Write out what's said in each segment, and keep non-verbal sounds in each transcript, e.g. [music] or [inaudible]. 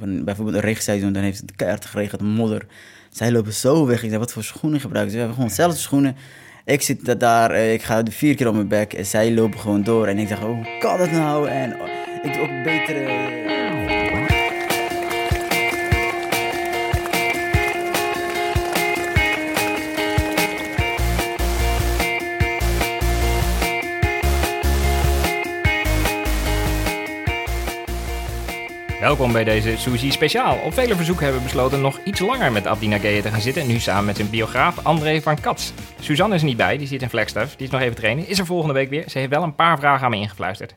Een, bijvoorbeeld een regenseizoen, dan heeft het keihard geregend, modder. Zij lopen zo weg. Ik zei, wat voor schoenen gebruiken ze? We hebben gewoon dezelfde schoenen. Ik zit daar, eh, ik ga vier keer op mijn bek en zij lopen gewoon door. En ik zeg, oh, hoe kan dat nou? En oh, ik doe ook betere... Welkom bij deze Suzy speciaal. Op vele verzoeken hebben we besloten nog iets langer met Abdi Nageye te gaan zitten. Nu samen met zijn biograaf André van Kats. Suzanne is er niet bij, die zit in Flagstaff. Die is nog even trainen. Is er volgende week weer. Ze heeft wel een paar vragen aan me ingefluisterd.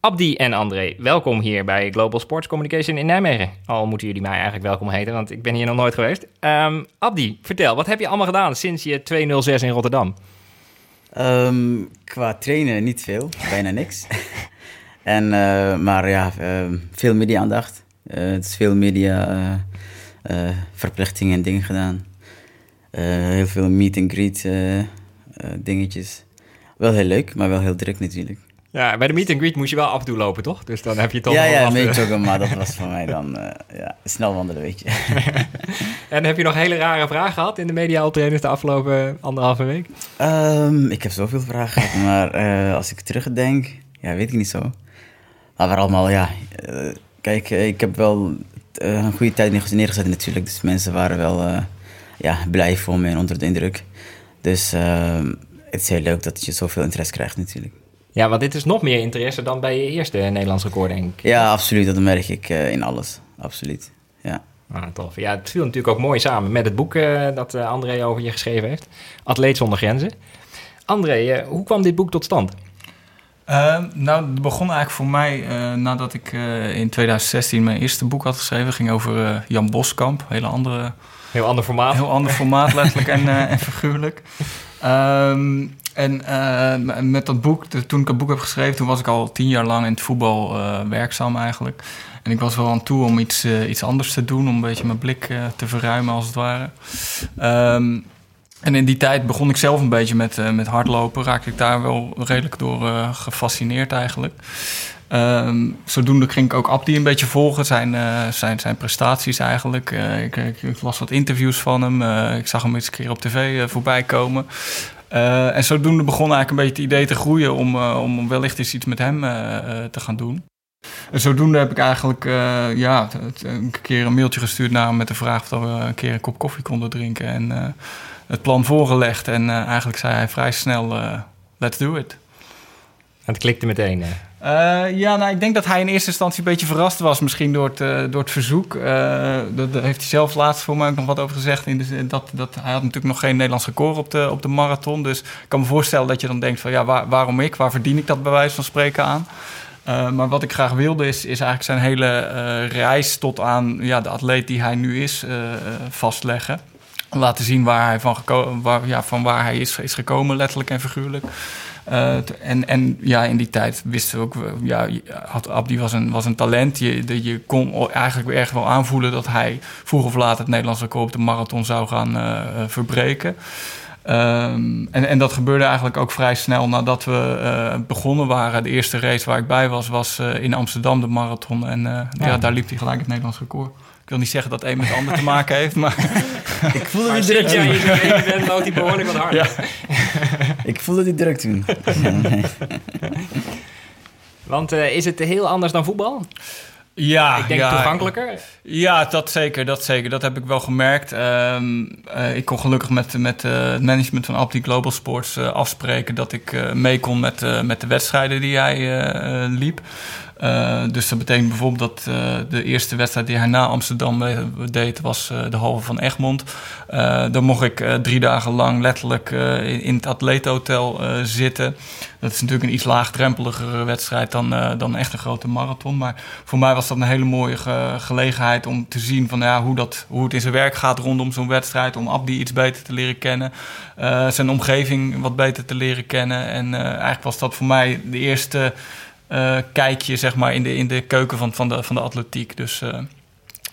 Abdi en André, welkom hier bij Global Sports Communication in Nijmegen. Al moeten jullie mij eigenlijk welkom heten, want ik ben hier nog nooit geweest. Um, Abdi, vertel, wat heb je allemaal gedaan sinds je 206 in Rotterdam? Um, qua trainen niet veel, bijna niks. [laughs] En, uh, maar ja, uh, veel media-aandacht. Uh, het is veel media verplichtingen en dingen gedaan. heel veel meet-and-greet dingetjes. Wel heel leuk, maar wel heel druk natuurlijk. Ja, bij de meet and greet moest je wel af en toe lopen, toch? Dus dan heb je toch Ja, ja, een beetje maar dat was voor mij dan ja, snel wandelen, weet je. [laughs] en heb je nog hele rare vragen gehad in de media optredens de afgelopen anderhalve week? Um, ik heb zoveel vragen gehad, maar als ik terugdenk, ja, weet ik niet zo. Maar we allemaal, ja. Uh, kijk, ik heb wel uh, een goede tijd neergezet natuurlijk. Dus mensen waren wel ja, blij voor me en onder de indruk. Dus het is heel leuk dat je zoveel interesse krijgt natuurlijk. Ja, want dit is nog meer interesse dan bij je eerste Nederlands record, denk ik. Ja, absoluut. Dat merk ik in alles. Absoluut, ja. Ah, tof. Ja, het viel natuurlijk ook mooi samen met het boek dat André over je geschreven heeft. Atleet zonder grenzen. André, hoe kwam dit boek tot stand? Uh, nou, het begon eigenlijk voor mij uh, nadat ik uh, in 2016 mijn eerste boek had geschreven. ging over uh, Jan Boskamp. Hele andere... Heel ander formaat. Heel ander formaat, letterlijk en, en figuurlijk. Um, en met dat boek, toen ik het boek heb geschreven... toen was ik al tien jaar lang in het voetbal werkzaam eigenlijk. En ik was wel aan toe om iets, iets anders te doen... om een beetje mijn blik te verruimen als het ware. Um, en in die tijd begon ik zelf een beetje met, uh, met hardlopen. Raakte ik daar wel redelijk door uh, gefascineerd eigenlijk. Um, zodoende ging ik ook Abdi een beetje volgen, zijn, uh, zijn, zijn prestaties eigenlijk. Ik, ik, ik, las wat interviews van hem. ik zag hem eens een keer op tv voorbij komen. en zodoende begon eigenlijk een beetje het idee te groeien om, om wellicht eens iets met hem te gaan doen. En zodoende heb ik eigenlijk ja, een keer een mailtje gestuurd naar hem met de vraag of we een keer een kop koffie konden drinken. En het plan voorgelegd. En uh, eigenlijk zei hij vrij snel, uh, let's do it. En het klikte meteen. Uh, ja, nou, ik denk dat hij in eerste instantie een beetje verrast was, misschien door het, door het verzoek. daar heeft hij zelf laatst voor mij ook nog wat over gezegd. In de, dat, dat, hij had natuurlijk nog geen Nederlands record op de, op de marathon. Dus ik kan me voorstellen dat je dan denkt van ja, waar, waarom ik? Waar verdien ik dat bij wijze van spreken aan? maar wat ik graag wilde is, is eigenlijk zijn hele reis tot aan ja, de atleet die hij nu is vastleggen laten zien waar hij van, waar, ja, van waar hij is, is gekomen, letterlijk en figuurlijk. Uh, en, en ja, in die tijd wisten we ook, ja, had, Abdi was een, was een talent. Je, je kon eigenlijk erg wel aanvoelen dat hij vroeg of laat het Nederlandse record op de marathon zou gaan uh, verbreken. Um, en, en dat gebeurde eigenlijk ook vrij snel nadat we uh, begonnen waren. De eerste race waar ik bij was, was in Amsterdam de marathon. En ja. ja. daar liep hij gelijk het Nederlands record. Ik wil niet zeggen dat een met het ander te maken heeft, maar... [laughs] ik voelde die druk toen. Ja, je bent die behoorlijk wat harder. Ja. ik voelde die druk toen. [laughs] Want uh, is het heel anders dan voetbal? Ja, ik denk ja, toegankelijker. Ja, dat zeker, dat zeker. Dat heb ik wel gemerkt. Um, uh, ik kon gelukkig met, met uh, het management van Alpti Global Sports afspreken dat ik mee kon met, met de wedstrijden die hij liep. Uh, dus dat betekent bijvoorbeeld dat uh, de eerste wedstrijd die hij na Amsterdam deed, was uh, de halve van Egmond. dan mocht ik drie dagen lang letterlijk in, in, het atleethotel zitten. Dat is natuurlijk een iets laagdrempeligere wedstrijd dan, dan echt een grote marathon. Maar voor mij was dat een hele mooie ge gelegenheid om te zien van, ja, hoe, dat, hoe het in zijn werk gaat rondom zo'n wedstrijd. Om Abdi iets beter te leren kennen. zijn omgeving wat beter te leren kennen. En eigenlijk was dat voor mij de eerste kijkje zeg maar, in, de, in de keuken van, van, de, van de atletiek. Dus, uh,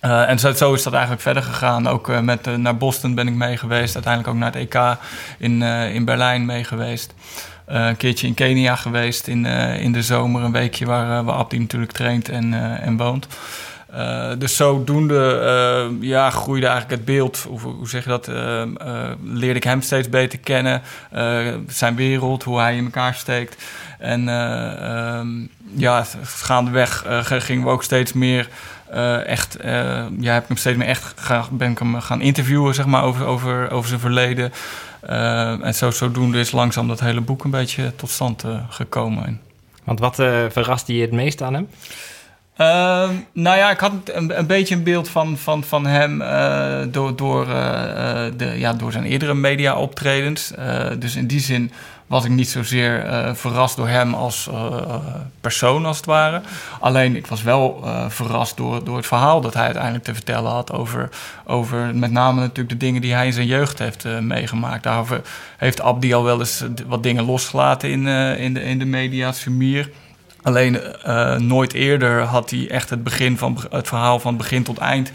uh, en zo, zo, is dat eigenlijk verder gegaan. Ook met, naar Boston ben ik mee geweest. Uiteindelijk ook naar het EK in, in Berlijn mee geweest. een keertje in Kenia geweest in, in de zomer. Een weekje waar, waar Abdi natuurlijk traint en, en woont. Uh, dus zodoende uh, ja, groeide eigenlijk het beeld, hoe, hoe zeg je dat, uh, leerde ik hem steeds beter kennen, zijn wereld, hoe hij in elkaar steekt. En um, ja, gaandeweg gingen we ook steeds meer echt, ja, heb ik hem steeds meer echt graag, ben ik hem gaan interviewen, zeg maar, over, over, over zijn verleden. en zo, zodoende is langzaam dat hele boek een beetje tot stand gekomen. Want wat verraste je het meest aan hem? Uh, nou ja, ik had een, beetje een beeld van, van, van hem uh, door, door, uh, de, ja, door zijn eerdere media-optredens. dus in die zin was ik niet zozeer verrast door hem als persoon, als het ware. Alleen ik was wel verrast door, door het verhaal dat hij uiteindelijk te vertellen had over, over met name natuurlijk de dingen die hij in zijn jeugd heeft meegemaakt. Daarover heeft Abdi al wel eens wat dingen losgelaten in, in, de, in de media, Sumir. Alleen uh, nooit eerder had hij echt het, begin van, het verhaal van begin tot eind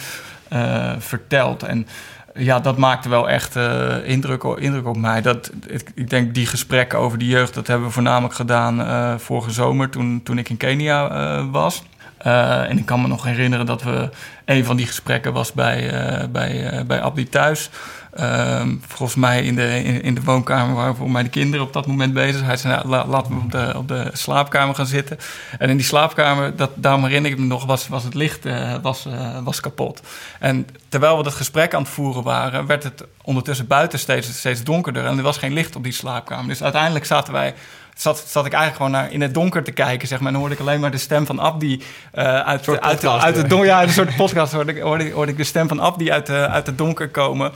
uh, verteld. En ja, dat maakte wel echt uh, indruk, indruk op mij. Dat, ik denk die gesprekken over de jeugd, dat hebben we voornamelijk gedaan vorige zomer toen, toen ik in Kenia was. en ik kan me nog herinneren dat we een van die gesprekken was bij, bij, bij Abdi thuis. Um, volgens mij in de, in, de woonkamer waren voor mij de kinderen op dat moment bezig. Hij zei, nou, laten we op de, op de slaapkamer gaan zitten. En in die slaapkamer, dat, daarom herinner ik me nog, was, was het licht uh, was, uh, was kapot. En terwijl we dat gesprek aan het voeren waren, werd het ondertussen buiten steeds, steeds donkerder. En er was geen licht op die slaapkamer. Dus uiteindelijk zaten wij zat, zat ik eigenlijk gewoon naar, in het donker te kijken, zeg maar. En dan hoorde ik alleen maar de stem van Abdi uh, uit, uit, het donker. Ja, een soort podcast hoorde ik, hoorde, hoorde ik de stem van Abdi uit, uh, uit het donker komen.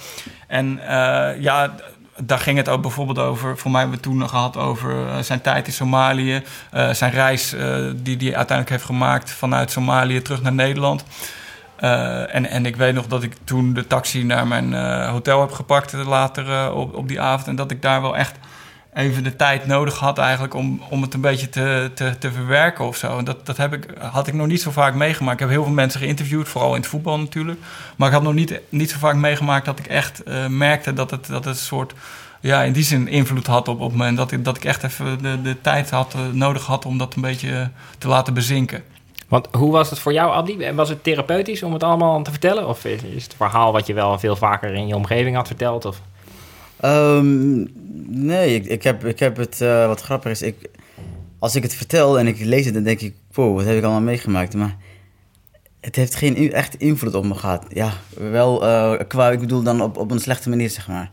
En uh, ja, daar ging het ook bijvoorbeeld over. Voor mij hebben we toen nog gehad over zijn tijd in Somalië. zijn reis die hij uiteindelijk heeft gemaakt vanuit Somalië terug naar Nederland. en, en ik weet nog dat ik toen de taxi naar mijn hotel heb gepakt later op, op die avond. En dat ik daar wel echt even de tijd nodig had eigenlijk om, om het een beetje te, te, te verwerken of zo. Dat, dat heb ik, had ik nog niet zo vaak meegemaakt. Ik heb heel veel mensen geïnterviewd, vooral in het voetbal natuurlijk. Maar ik had nog niet, niet zo vaak meegemaakt dat ik echt uh, merkte dat het, dat het een soort... Ja, in die zin invloed had op, op me. En dat ik, dat ik echt even de, de tijd had, uh, nodig had om dat een beetje te laten bezinken. Want hoe was het voor jou, Abdi? Was het therapeutisch om het allemaal te vertellen? Of is het verhaal wat je wel veel vaker in je omgeving had verteld? Of? Um, nee, ik, heb, ik heb het, uh, wat grappig is, ik, als ik het vertel en ik lees het, dan denk ik, wow, wat heb ik allemaal meegemaakt. Maar het heeft geen echt invloed op me gehad. Ja, wel uh, qua, ik bedoel dan op, op een slechte manier, zeg maar.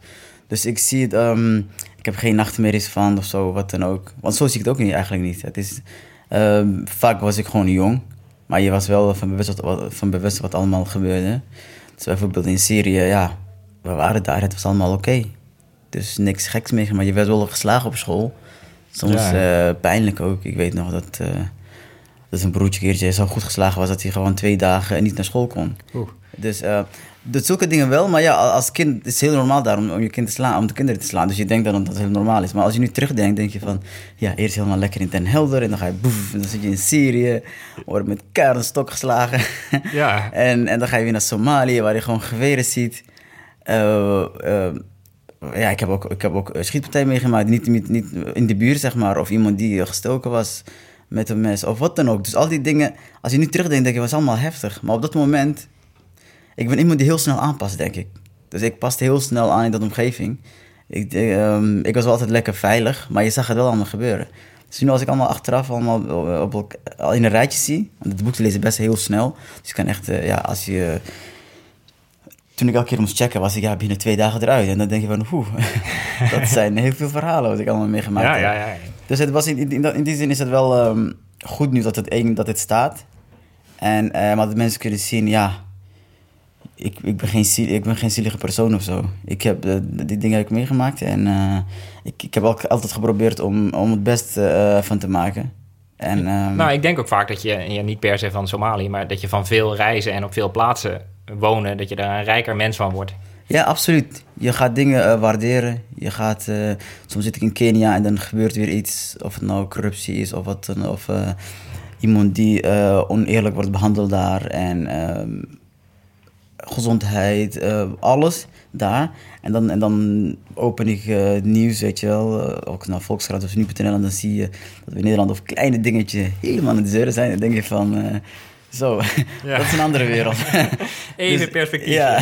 Dus ik zie het, um, ik heb geen nachtmerries van of zo, wat dan ook. Want zo zie ik het ook niet, eigenlijk niet. Het is, um, vaak was ik gewoon jong, maar je was wel van bewust wat, van bewust wat allemaal gebeurde. Dus bijvoorbeeld in Syrië, ja, we waren daar, het was allemaal oké. Dus niks geks meer, maar je werd wel geslagen op school. Soms ja. uh, pijnlijk ook. Ik weet nog dat, uh, dat een broertje keertje zo goed geslagen was dat hij gewoon twee dagen niet naar school kon. Oeh. Dus uh, dat zulke dingen wel, maar ja, als kind is het heel normaal daarom om je kind te slaan, om de kinderen te slaan. Dus je denkt dan dat het heel normaal is. Maar als je nu terugdenkt, denk je van, ja, eerst helemaal lekker in Den Helder en dan ga je boef, en dan zit je in Syrië, wordt met stok geslagen. Ja. [laughs] en, en dan ga je weer naar Somalië, waar je gewoon geweren ziet. Uh, ja, ik heb ook, ik heb ook schietpartijen meegemaakt. Niet, niet, niet in de buurt, zeg maar. Of iemand die gestoken was met een mes. Of wat dan ook. Dus al die dingen, als je nu terugdenkt, denk je, was allemaal heftig. Maar op dat moment, ik ben iemand die heel snel aanpast, denk ik. Dus ik paste heel snel aan in dat omgeving. Ik, um, ik was wel altijd lekker veilig, maar je zag het wel allemaal gebeuren. Dus nu als ik allemaal achteraf allemaal op, in een rijtje zie, want het boek lezen best heel snel. Dus je kan echt, ja, als je toen ik elke keer moest checken, was ik ja, binnen twee dagen eruit. En dan denk je van, oeh, [laughs] dat zijn heel veel verhalen wat ik allemaal meegemaakt ja, heb. Ja, ja, Dus het was in, in, in, die zin is het wel um, goed nu dat het, dat het staat. En uh, maar dat mensen kunnen zien, ja, ik, ik, ben geen, ziel, ik ben geen zielige persoon of zo. Ik heb uh, die dingen heb ik meegemaakt en uh, ik, ik heb ook altijd geprobeerd om, om het best van te maken. En, um, nou, ik denk ook vaak dat je, ja, niet per se van Somalië, maar dat je van veel reizen en op veel plaatsen wonen, dat je daar een rijker mens van wordt. Ja, absoluut. Je gaat dingen uh, waarderen. Je gaat, uh, soms zit ik in Kenia en dan gebeurt weer iets, of het nou corruptie is of wat of uh, iemand die oneerlijk wordt behandeld daar en ehm, gezondheid, alles daar. En dan, en dan open ik het nieuws, weet je wel, ook naar Volkskrant of nu.nl en dan zie je dat we in Nederland of kleine dingetje helemaal in de zeuren zijn. Dan denk je van Zo, [laughs] Ja. dat is een andere wereld. [laughs] Even [laughs] Dus- perspectief. Ja.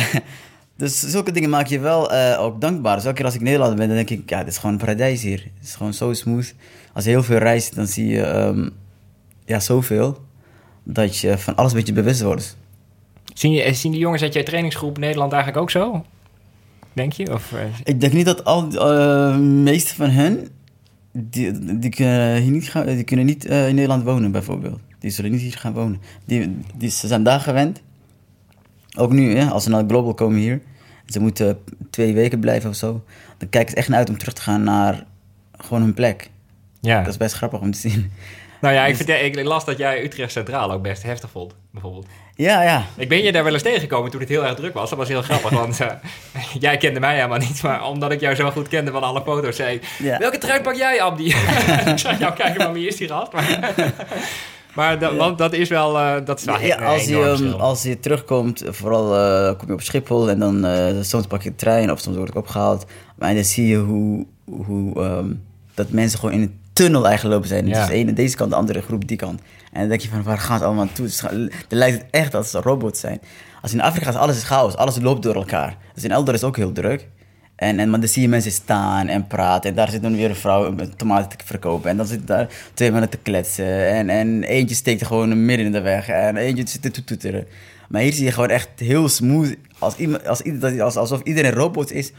Dus zulke dingen maak je wel eh, ook dankbaar. Dus elke keer als ik in Nederland ben, dan denk ik, ja, dit is gewoon een paradijs hier. Het is gewoon zo smooth. Als je heel veel reist, dan zie je ehm, ja, zoveel dat je van alles een beetje bewust wordt. Zien, je, zien die jongens uit je trainingsgroep Nederland eigenlijk ook zo? Denk je? Of, eh, Ik denk niet dat al de meeste van hen, die, die kunnen hier niet, gaan, die kunnen niet eh, in Nederland wonen bijvoorbeeld. Die zullen niet hier gaan wonen. Die, die, ze zijn daar gewend. Ook nu, hè, als ze naar Global komen hier, ze moeten twee weken blijven of zo. Dan kijken ze echt naar uit om terug te gaan naar gewoon hun plek. ja. Dat is best grappig om te zien. Nou ja, ik, Dus- vind, ik las dat jij Utrecht Centraal ook best heftig vond, bijvoorbeeld. Ja, ja. Ik ben je daar wel eens tegengekomen toen het heel erg druk was. Dat was heel grappig, [laughs] want eh, jij kende mij helemaal niet. Maar omdat ik jou zo goed kende van alle foto's, zei ik... Ja. Welke trui pak jij, Abdi? [laughs] [laughs] ik zag jou kijken, maar wie is die gast? Maar, maar dat, want dat is wel... eh, dat is wel Ja, als, je, um, verschil. als je terugkomt, vooral eh, kom je op Schiphol en dan eh, soms pak je de trein of soms word ik opgehaald. Maar dan zie je hoe, hoe ehm, dat mensen gewoon in een tunnel eigenlijk lopen zijn. Ja. Dus de ene deze kant, de andere groep die kant. En dan denk je van waar gaan ze allemaal is gewoon- Dan lijkt het echt dat ze robots zijn. Als in Afrika is alles is chaos, alles loopt door elkaar. Dus in Eldor is ook heel druk. En, en maar dan zie je mensen staan en praten. En daar zit dan weer een vrouw tomaten te verkopen. En dan zit daar twee mannen te kletsen. En, en eentje steekt er gewoon midden in de weg. En eentje zit te toeteren. Maar hier zie je gewoon echt heel smooth. Als iemand, als, ieder- als, alsof iedereen robot is.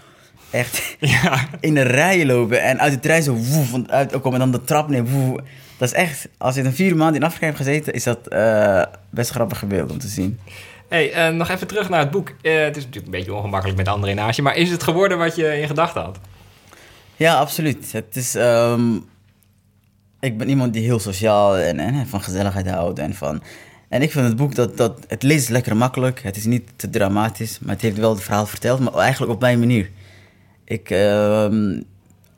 Echt [laughs] Ja, in een rij lopen. En uit de trein zo woef uitkomen. En dan de trap neer. Woef. Dat is echt... Als je een vier maanden in Afrika hebt gezeten... is dat eh, best grappig beeld om te zien. Hey, eh, nog even terug naar het boek. Eh, het is natuurlijk een beetje ongemakkelijk met André naast je, maar is het geworden wat je in gedachten had? Ja, absoluut. Het is, ehm, ik ben iemand die heel sociaal en, en van gezelligheid houdt. En, van, en ik vind het boek, dat, dat, het leest lekker makkelijk. Het is niet te dramatisch, maar het heeft wel het verhaal verteld. Maar eigenlijk op mijn manier. Ik, ehm,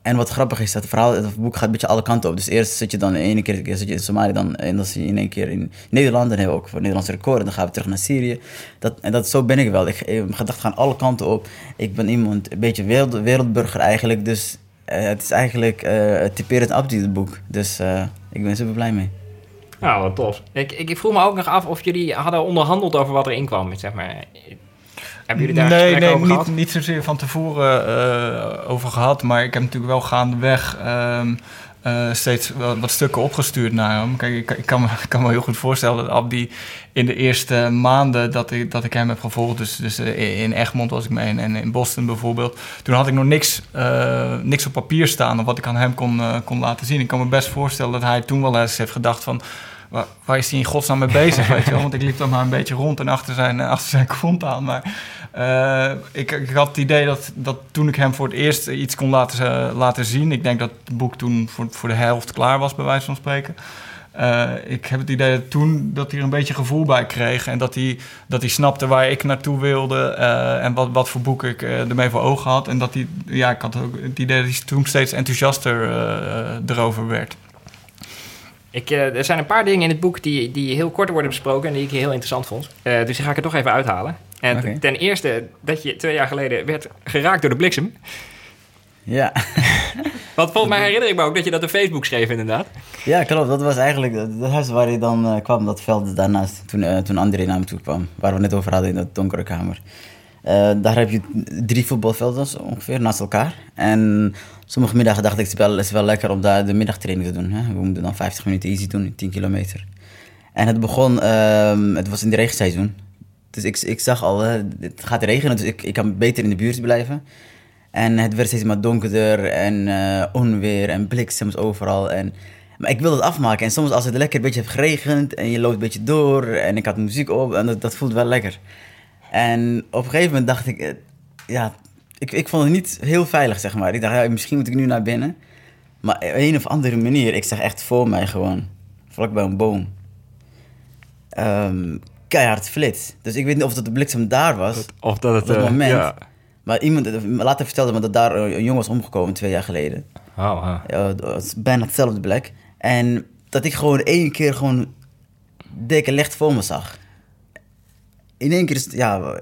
en wat grappig is, dat verhaal, het boek gaat een beetje alle kanten op. Dus eerst zit je dan de ene keer, zit je in Somalië, dan, en dan zit je in één keer in Nederland. Dan hebben we ook voor Nederlandse record. En dan gaan we terug naar Syrië. Dat, en dat, zo ben ik wel. Ik, eh, mijn gedachten gaan alle kanten op. Ik ben iemand, een beetje wereld, wereldburger eigenlijk. Dus eh, het is eigenlijk uh, typerend Abdi, het boek. Dus ik ben super blij mee. Nou, wat tof. Ik, ik, ik vroeg me ook nog af of jullie hadden onderhandeld over wat erin kwam. Zeg maar. Hebben jullie daar nee, nee, over gehad? niet, niet zozeer van tevoren eh, over gehad. Maar ik heb natuurlijk wel gaandeweg eh, steeds wat stukken opgestuurd naar hem. Kijk, ik, ik, kan me, [laughs] ik kan me heel goed voorstellen dat Abdi in de eerste maanden dat ik, dat ik hem heb gevolgd... dus, dus eh, in Egmond was ik mee en, en in Boston bijvoorbeeld... toen had ik nog niks, niks op papier staan of wat ik aan hem kon, kon laten zien. Ik kan me best voorstellen dat hij toen wel eens heeft gedacht van... Waar, is hij in godsnaam mee bezig, weet je wel? Want ik liep dan maar een beetje rond en achter zijn, eh, achter zijn kont aan. Maar uh, ik, ik, had het idee dat, dat toen ik hem voor het eerst iets kon laten, uh, laten zien... ik denk dat het boek toen voor, voor de helft klaar was, bij wijze van spreken... Ik heb het idee dat toen dat hij er een beetje gevoel bij kreeg... en dat hij, dat hij snapte waar ik naartoe wilde... En wat, wat voor boek ik ermee voor ogen had. En dat hij, ja, ik had ook het idee dat hij toen steeds enthousiaster erover werd. Ik, uh, er zijn een paar dingen in het boek die, die heel kort worden besproken en die ik heel interessant vond. Uh, dus die ga ik er toch even uithalen. En okay. ten eerste dat je twee jaar geleden werd geraakt door de bliksem. Ja. [laughs] Want volgens mij herinner ik me ook dat je dat op Facebook schreef inderdaad. Ja, klopt. Dat was eigenlijk het huis waar je dan uh, kwam, dat veld daarnaast. Toen, uh, toen André naar me toe kwam, waar we net over hadden in dat donkere kamer. Uh, daar heb je drie voetbalvelden ongeveer naast elkaar. En sommige middagen dacht ik, het is wel, is wel lekker om daar de middagtraining te doen. We moeten dan 50 minuten easy doen, 10 kilometer. En het begon, uh, het was in de regenseizoen. Dus ik, ik zag al, het gaat regenen, dus ik, ik kan beter in de buurt blijven. En het werd steeds maar donkerder en uh, onweer en bliksems overal. En, maar ik wilde het afmaken. En soms als het lekker een beetje heeft geregend en je loopt een beetje door en ik had muziek op en dat, dat voelt wel lekker. En op een gegeven moment dacht ik, ja, ik, ik vond het niet heel veilig, zeg maar. Ik dacht, ja, misschien moet ik nu naar binnen. Maar op een of andere manier, ik zag echt voor mij gewoon, vlak bij een boom, um, keihard flits. Dus ik weet niet of dat de bliksem daar was. Of dat het, op dat uh, moment. Ja. Maar iemand, later vertelde me dat daar een jongen was omgekomen twee jaar geleden. Oh, is bijna hetzelfde plek. En dat ik gewoon één keer gewoon dikke licht voor me zag in één keer ja,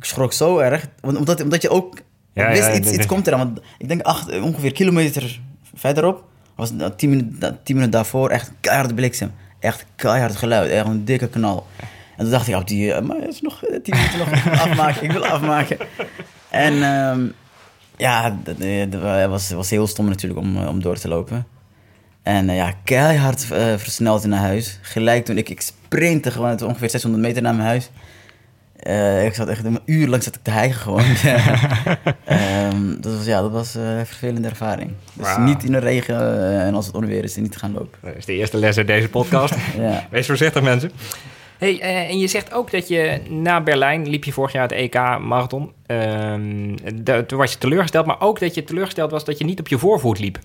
ik schrok zo erg. Omdat, omdat je ook ja, wist, ja, iets, iets komt eraan. Want ik denk acht, ongeveer kilometer verderop, was tien minuten, tien minuten daarvoor echt keiharde bliksem. Echt keihard geluid, echt een dikke knal. En toen dacht ik, oh, die, eh, maar het is nog eh, tien minuten nog afmaken, ik wil afmaken. En ehm, ja, eh, dat was, was heel stom natuurlijk om, eh, om door te lopen. En eh, ja, keihard eh, versneld naar huis. Gelijk toen ik, ik sprintte gewoon het ongeveer 600 meter naar mijn huis. Eh, ik zat echt een uur lang zat ik te hijgen gewoon. [laughs] [laughs] Ehm, dat was, ja, dat was eh, een vervelende ervaring. Dus niet in de regen eh, en als het onweer is, niet te gaan lopen. Dat is de eerste les uit deze podcast. [laughs] Ja. Wees voorzichtig, mensen. Hey, eh, en je zegt ook dat je na Berlijn liep je vorig jaar het EK marathon. Ehm, toen was je teleurgesteld, maar ook dat je teleurgesteld was dat je niet op je voorvoet liep.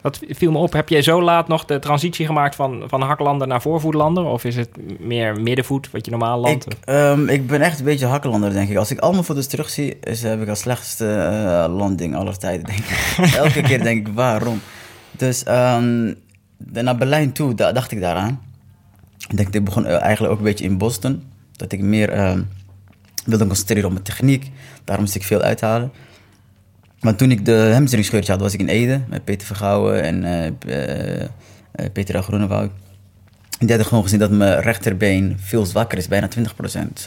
Dat viel me op. Heb jij zo laat nog de transitie gemaakt van, van haklander naar voorvoetlander? Of is het meer middenvoet, wat je normaal landt? Ik, ehm, ik ben echt een beetje hakkelander, denk ik. Als ik al mijn foto's terugzie, is, heb ik als slechtste eh, landing aller tijden, denk ik. [laughs] Elke keer denk ik, waarom? Dus ehm, naar Berlijn toe, da- dacht ik daaraan. Ik denk, ik begon eh, eigenlijk ook een beetje in Boston. Dat ik meer ehm, wilde concentreren op mijn techniek. Daar moest ik veel uithalen. Maar toen ik de hamstringscheurtje had, was ik in Ede met Peter Vergouwen en eh, Peter. En die hadden gewoon gezien dat mijn rechterbeen veel zwakker is, bijna 20%. Zelfs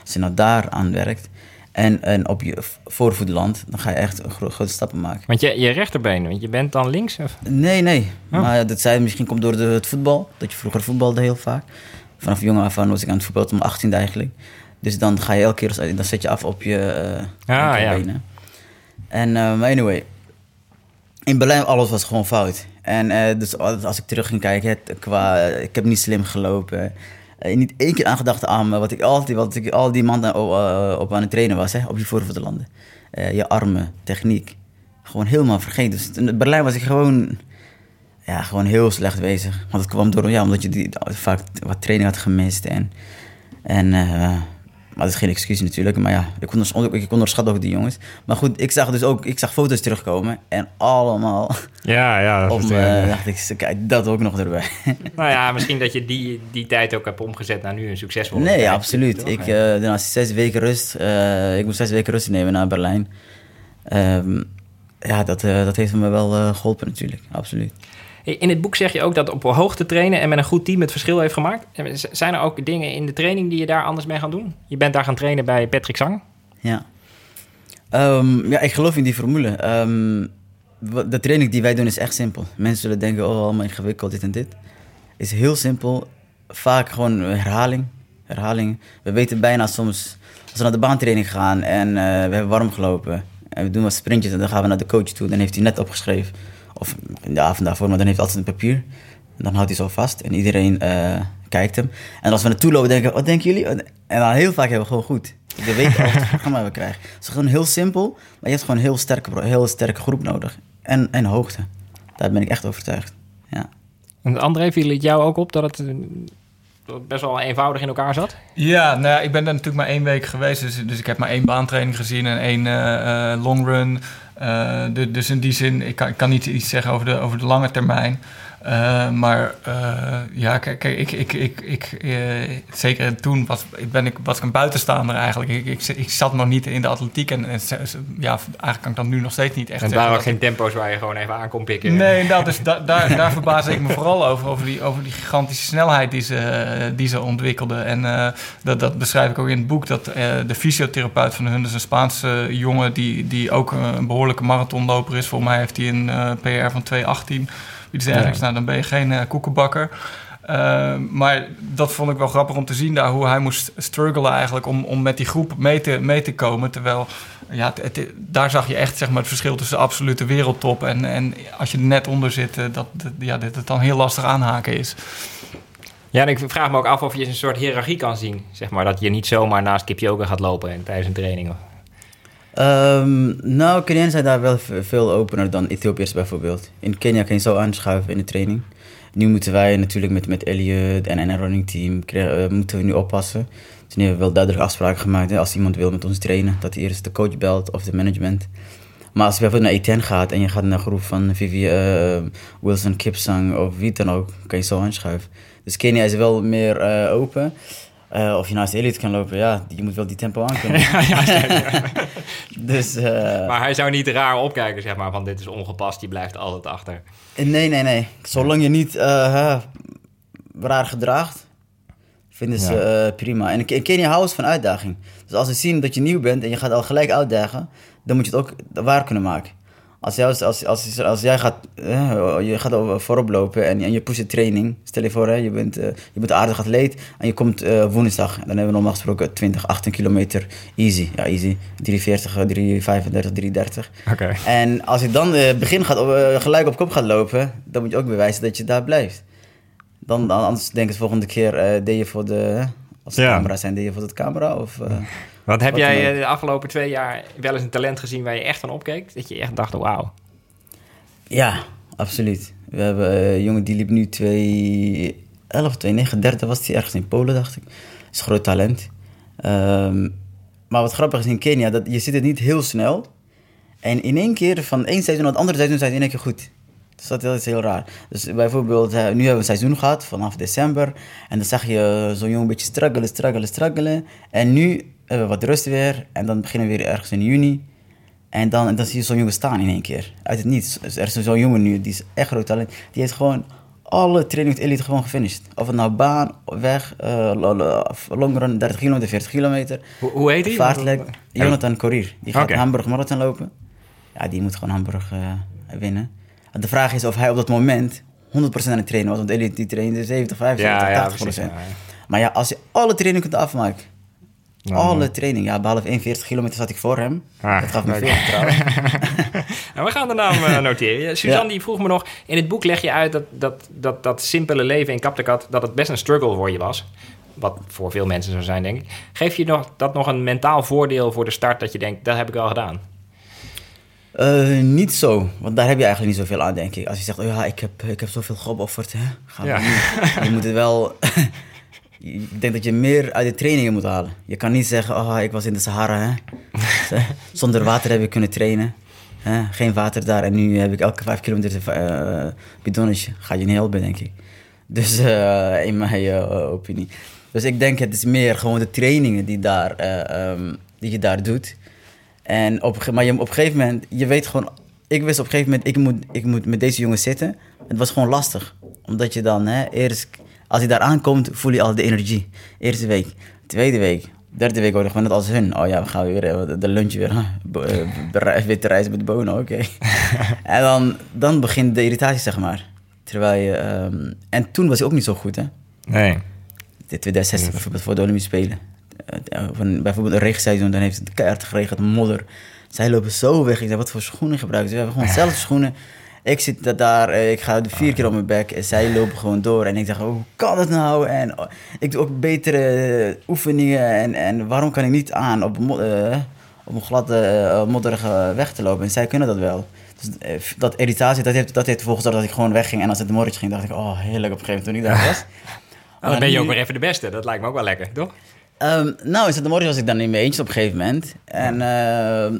als je nou daar aan werkt en, en op je v- voorvoet landt, dan ga je echt gro- grote stappen maken. Want je, je rechterbeen, want je bent dan links? Of? Nee, nee. Oh. Maar dat zei misschien komt door de, het voetbal. Dat je vroeger voetbalde heel vaak. Vanaf jonge af aan was ik aan het voetballen, mijn 18e eigenlijk. Dus dan ga je elke keer, dan zet je af op je, Ah, ja. benen. En, eh, maar anyway, in Berlijn alles was gewoon fout. En eh, dus als ik terug ging kijken, qua, eh, ik heb niet slim gelopen. Eh, niet één keer aangedacht aan me, wat ik altijd, wat ik al die maanden op, aan het trainen was, hè, op je voorvoeten landen. Eh, je armen, techniek. Gewoon helemaal vergeten. Dus in Berlijn was ik gewoon, ja, gewoon heel slecht bezig. Want het kwam door, ja, omdat je die, vaak wat training had gemist. En, en maar dat is geen excuus natuurlijk. Maar ja, ik, onders, ik onderschat ook die jongens. Maar goed, ik zag dus ook, ik zag foto's terugkomen. En allemaal Ja, ja. [laughs] op me, dacht ik, kijk, dat ook nog erbij. [laughs] Nou ja, misschien dat je die, die tijd ook hebt omgezet naar nu een succesvolle nee, tijd. absoluut. Toch? Ik, eh na zes weken rust, eh, ik moest zes weken rust nemen naar Berlijn. Ehm, ja, dat, eh, dat heeft me wel eh, geholpen natuurlijk, absoluut. In het boek zeg je ook dat op hoogte trainen en met een goed team het verschil heeft gemaakt. Zijn er ook dingen in de training die je daar anders mee gaan doen? Je bent daar gaan trainen bij Patrick Sang. Ja. Ehm, ja, ik geloof in die formule. Ehm, de training die wij doen is echt simpel. Mensen zullen denken, oh, allemaal ingewikkeld, dit en dit. is heel simpel. Vaak gewoon herhaling. Herhaling. We weten bijna soms, als we naar de baantraining gaan en eh, we hebben warm gelopen. En we doen wat sprintjes en dan gaan we naar de coach toe. Dan heeft hij net opgeschreven. Of in de avond daarvoor, maar dan heeft hij altijd een papier. En dan houdt hij zo vast en iedereen eh, kijkt hem. En als we naartoe lopen, denken we, wat denken jullie? En dan heel vaak hebben we gewoon goed. We weten al wat programma we krijgen. Het is gewoon heel simpel, maar je hebt gewoon een heel sterke, heel sterke groep nodig. En, en hoogte. Daar ben ik echt overtuigd. Ja. En André, viel het jou ook op dat het eh, dat het best wel eenvoudig in elkaar zat? Ja, nou ja, ik ben daar natuurlijk maar één week geweest. Dus, dus ik heb maar één baantraining gezien en één eh, eh, long run. Eh, du- dus in die zin, ik kan, ik kan niet iets zeggen over de, over de lange termijn. Eh, maar eh, ja, kijk, kijk, ik, ik, ik, ik, eh, zeker toen was, ik ben ik, was ik een buitenstaander eigenlijk. Ik, ik, ik zat nog niet in de atletiek en, ja, eigenlijk kan ik dat nu nog steeds niet echt En daar ook dat ik- geen tempo's waar je gewoon even aan kon pikken. Nee, nou, dus da- daar, daar verbaas ik me vooral over. Over die, over die gigantische snelheid die ze, die ze ontwikkelden. En dat, dat beschrijf ik ook in het boek. Dat de fysiotherapeut van hun, dus een Spaanse jongen... die, die ook een behoorlijke marathonloper is. Volgens mij heeft hij een PR van 2.18. Iets dergelijks. Nou, dan ben je geen eh, koekenbakker. Eh, maar dat vond ik wel grappig om te zien daar... hoe hij moest struggelen eigenlijk om, om met die groep mee te, mee te komen. Terwijl ja, het, het- daar zag je echt zeg maar, het verschil tussen de absolute wereldtop en, en als je er net onder zit, eh, dat, dat, ja, dat het dan heel lastig aanhaken is. Ja, en ik vraag me ook af of je een soort hiërarchie kan zien. Zeg maar, dat je niet zomaar naast Kipchoge gaat lopen tijdens een training. Ehm, nou, Kenianen zijn daar wel veel opener dan Ethiopiërs bijvoorbeeld. In Kenia kan je zo aanschuiven in de training. Nu moeten wij natuurlijk met, met Elliot en, en een running team, eh, moeten we nu oppassen. Dus hebben we wel duidelijk afspraken gemaakt. Hè, als iemand wil met ons trainen, dat hij eerst de coach belt of de management. Maar als je bijvoorbeeld naar Etienne gaat en je gaat naar een groep van Vivi, eh, Wilson Kipsang of wie dan ook, kan je zo aanschuiven. Dus Kenia is wel meer eh, open. Eh, of je naast Elliot kan lopen, ja, je moet wel die tempo aankunnen. [laughs] [laughs] dus, eh, Maar hij zou niet raar opkijken, zeg maar, van dit is ongepast, die blijft altijd achter. Nee, nee, nee. Zolang je niet eh, raar gedraagt, vinden ze eh, prima. En Kenia houden ze van uitdaging. Dus als ze zien dat je nieuw bent en je gaat al gelijk uitdagen, dan moet je het ook waar kunnen maken. Als, jij, als, als, als, jij gaat, eh, je gaat voorop lopen en, en je pusht de training. Stel je voor, hè, je, bent, eh, je bent aardig atleet en je komt eh, woensdag. En dan hebben we normaal gesproken 20, 18 kilometer easy. Ja, easy. 340, eh, 335, 330. Oké. En als je dan eh, begin gaat, gelijk op kop gaat lopen, dan moet je ook bewijzen dat je daar blijft. Dan, dan anders denken ze volgende keer, deed je voor de... Als Ja. camera's zijn, deed je voor het camera? Of, eh, Want heb Wat jij eh, de afgelopen twee jaar wel eens een talent gezien waar je echt van opkeek? Dat je echt dacht, wauw. Ja, absoluut. We hebben eh, een jongen die liep nu 211, 239 was hij ergens in Polen, dacht ik. is een groot talent. Ehm, maar wat grappig is in Kenia, dat je zit het niet heel snel. En in één keer, van één seizoen naar het andere seizoen, zijn ze in één keer goed. Dus dat is heel raar. Dus bijvoorbeeld, eh, nu hebben we een seizoen gehad, vanaf december. En dan zag je zo'n jongen een beetje struggelen, struggelen, struggelen. En nu hebben we wat rust weer. En dan beginnen we weer ergens in juni. En dan, en dan zie je zo'n jongen staan in één keer. Uit het niets. Dus er is zo'n jongen nu, die is echt groot talent. Die heeft gewoon alle training met elite gewoon gefinished. Of het nou baan, weg, lo- longrun, 30 kilometer, 40 kilometer. Hoe, hoe heet hij? Vaartlek, Jonathan Courier. Die gaat. Hamburg Marathon lopen. Ja, die moet gewoon Hamburg eh, winnen. De vraag is of hij op dat moment 100% aan het trainen was. Want elite die trainde 70, 75, Ja, ja, 80%. precies. ja, ja. Maar ja, als je alle training kunt afmaken. Alle training. Ja, behalve 41 kilometer zat ik voor hem. Ah, dat gaf me leuk. veel vertrouwen. [laughs] Nou, we gaan de naam eh, noteren. Ja, Suzanne die vroeg me nog, in het boek leg je uit dat dat, dat, dat simpele leven in Kaptekat, dat het best een struggle voor je was. Wat voor veel mensen zou zijn, denk ik. Geef je nog, dat nog een mentaal voordeel voor de start dat je denkt, dat heb ik wel gedaan? Eh, niet zo, want daar heb je eigenlijk niet zoveel aan, denk ik. Als je zegt, oh ja, ik heb, ik heb zoveel geofferd, hè. Ja. niet. Je moet het wel... [laughs] ik denk dat je meer uit de trainingen moet halen. Je kan niet zeggen, oh, ik was in de Sahara, hè. [laughs] Zonder water heb ik kunnen trainen. Hè? Geen water daar en nu heb ik elke vijf kilometer eh bidonnetje. Ga je niet helpen, denk ik. Dus eh, in mijn opinie. Dus ik denk het is meer gewoon de trainingen die, daar, eh, ehm, die je daar doet. En op, maar je, op een gegeven moment, je weet gewoon... Ik wist op een gegeven moment, ik moet, ik moet met deze jongen zitten. Het was gewoon lastig. Omdat je dan, hè, eerst... Als je daar aankomt, voel je al de energie. Eerste week. Tweede week. Derde week hoor je gewoon net als hun. Oh ja, we gaan weer eh, de lunch weer. eh, [laughs] Witte rijst met bonen, oké. [laughs] en dan, dan begint de irritatie, zeg maar. Terwijl je... ehm, en toen was hij ook niet zo goed, hè. Nee. De 2016 bijvoorbeeld voor de Olympische Spelen. Eh, van bijvoorbeeld een regenseizoen, dan heeft het keihard geregend, modder. Zij lopen zo weg. Ik zei, wat voor schoenen gebruiken ze? We hebben gewoon dezelfde [laughs] schoenen. Ik zit da- daar, eh, ik ga vier keer op mijn bek en zij lopen gewoon door. En ik zeg, hoe kan dat nou? En oh, ik doe ook betere eh, oefeningen. En, en waarom kan ik niet aan op, op een gladde, modderige weg te lopen? En zij kunnen dat wel. Dus dat irritatie, dat heeft, dat heeft gezorgd dat ik gewoon wegging. En als het morretje ging, dacht ik, oh, heerlijk op een gegeven moment toen ik daar [laughs] was. Oh, dan ben je ook weer even de beste. Dat lijkt me ook wel lekker, toch? Ehm, nou, in Morris was ik dan in mijn eentje op een gegeven moment. En, ehm,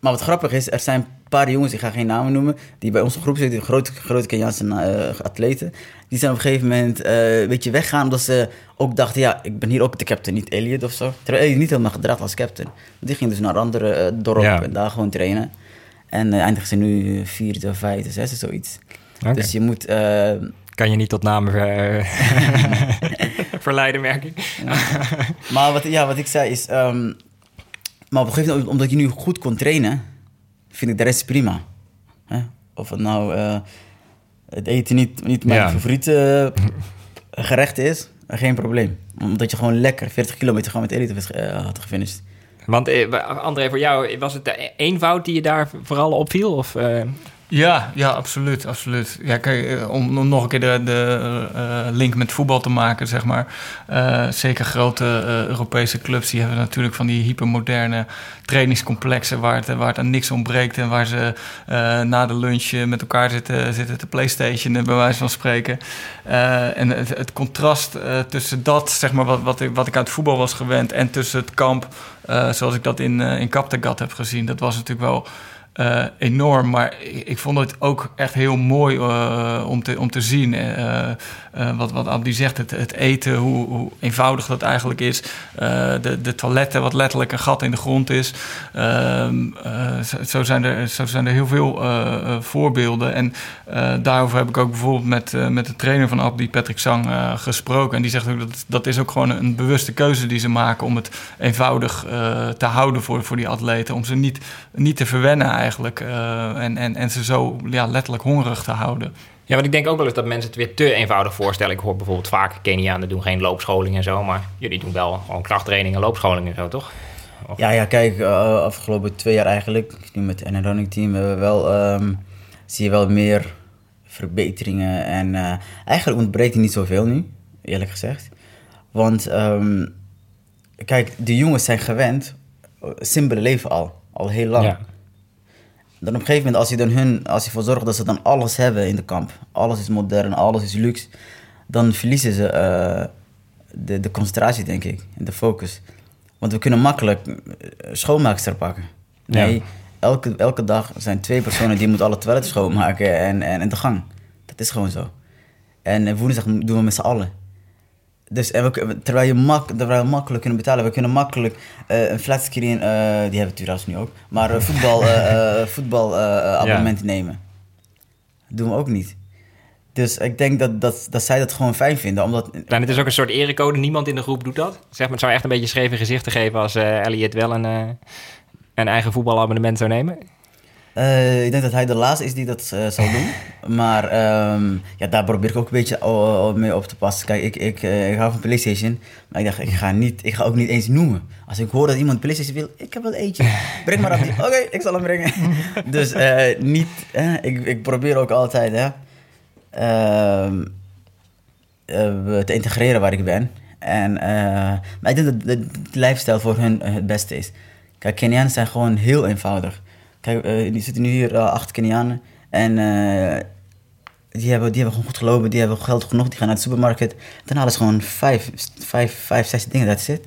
maar wat grappig is, er zijn een paar jongens, ik ga geen namen noemen, die bij onze groep zitten, grote, grote Keniaanse eh, atleten. Die zijn op een gegeven moment eh, een beetje weggaan, omdat ze ook dachten, ja, ik ben hier ook de captain, niet Elliot of zo. Terwijl Elliot niet helemaal gedraagt als captain. Die ging dus naar andere eh, dorp Ja. en daar gewoon trainen. En eindigen ze nu vierde, vijfde, zesde, zoiets. Dus je moet... Kan je niet tot namen ver- [laughs] verleiden, merk ik. Maar wat, ja, wat ik zei is... ehm, maar op een gegeven moment, omdat je nu goed kon trainen... vind ik de rest prima. Hè? Of het nou eh, het eten niet, niet mijn Ja. favoriete eh, gerecht is... geen probleem. Omdat je gewoon lekker 40 kilometer gewoon met elite eh, had gefinished. Want eh, André, voor jou, was het de eenvoud die je daar vooral opviel? Of, eh, Ja, ja, absoluut, absoluut. Ja, kijk, eh, om, nog een keer de, de eh, link met voetbal te maken, zeg maar. Eh, zeker grote Europese clubs, die hebben natuurlijk van die hypermoderne trainingscomplexen waar het, waar het aan niks ontbreekt en waar ze na de lunch met elkaar zitten, zitten te Playstation, bij wijze van spreken. En het, het contrast tussen dat, zeg maar, wat, wat, ik, wat ik uit voetbal was gewend en tussen het kamp, zoals ik dat in, in Kaptagat heb gezien, dat was natuurlijk wel eh, enorm. Maar ik, vond het ook echt heel mooi uh, om, te, om te zien. Uh, wat, wat Abdi zegt, het, het eten, hoe, hoe, eenvoudig dat eigenlijk is. de, de toiletten, wat letterlijk een gat in de grond is. Ehm, zo, zo, zijn er, zo zijn er heel veel voorbeelden. En daarover heb ik ook bijvoorbeeld met, met de trainer van Abdi, Patrick Sang, gesproken. En die zegt ook dat dat is ook gewoon een bewuste keuze die ze maken om het eenvoudig te houden voor, voor die atleten. Om ze niet, niet te verwennen eigenlijk. Uh, en, en, en ze zo ja, letterlijk hongerig te houden. Ja, want ik denk ook wel eens dat mensen het weer te eenvoudig voorstellen. Ik hoor bijvoorbeeld vaak Kenianen doen geen loopscholing en zo. Maar jullie doen wel gewoon krachttraining en loopscholing en zo, toch? Of... Ja, ja, kijk, uh, afgelopen twee jaar eigenlijk, nu met het running team, hebben we wel, um, zie je wel meer verbeteringen. En uh, eigenlijk ontbreekt niet zoveel nu, eerlijk gezegd. Want um, kijk, de jongens zijn gewend, simpele leven al, al heel lang. Ja. Dan op een gegeven moment, als je, dan hun, als je ervoor zorgt dat ze dan alles hebben in de kamp, alles is modern, alles is luxe, dan verliezen ze uh, de, de concentratie, denk ik, en de focus. Want we kunnen makkelijk eh, schoonmaakster pakken. Nee, ja. elke, elke dag zijn twee personen die moeten alle toiletten schoonmaken en, en, en de gang. Dat is gewoon zo. En woensdag doen we met z'n allen. Dus en we, terwijl, je mak, terwijl we makkelijk kunnen betalen, we kunnen makkelijk uh, een flatscreen, uh, die hebben we trouwens nu ook, maar uh, voetbal, [laughs] voetbal abonnement ja. nemen. Dat doen we ook niet. Dus ik denk dat, dat, dat zij dat gewoon fijn vinden. Omdat... En het is ook een soort erecode, niemand in de groep doet dat. Zeg maar, het zou echt een beetje scheef in gezicht te geven als Elliot wel een, een eigen voetbalabonnement zou nemen. Uh, ik denk dat hij de laatste is die dat uh, zal doen. [laughs] Maar um, ja, daar probeer ik ook een beetje uh, mee op te passen. Kijk, ik, ik, ik hou van PlayStation. Maar ik dacht, ik ga, niet, ik ga ook niet eens noemen. Als ik hoor dat iemand PlayStation wil, ik heb wel eentje. Breng maar op die. [laughs] Oké, okay, ik zal hem brengen. [laughs] dus niet, ik, ik probeer ook altijd hè, ehm, te integreren waar ik ben. En, maar ik denk dat de, de lifestyle voor hun het beste is. Kijk, Kenianen zijn gewoon heel eenvoudig. Kijk, uh, die zitten nu hier uh, acht Kenianen. En uh, die, hebben, die hebben gewoon goed gelopen, die hebben geld genoeg, die gaan naar de supermarkt. Dan halen ze gewoon vijf, vijf, vijf zes dingen, dat zit.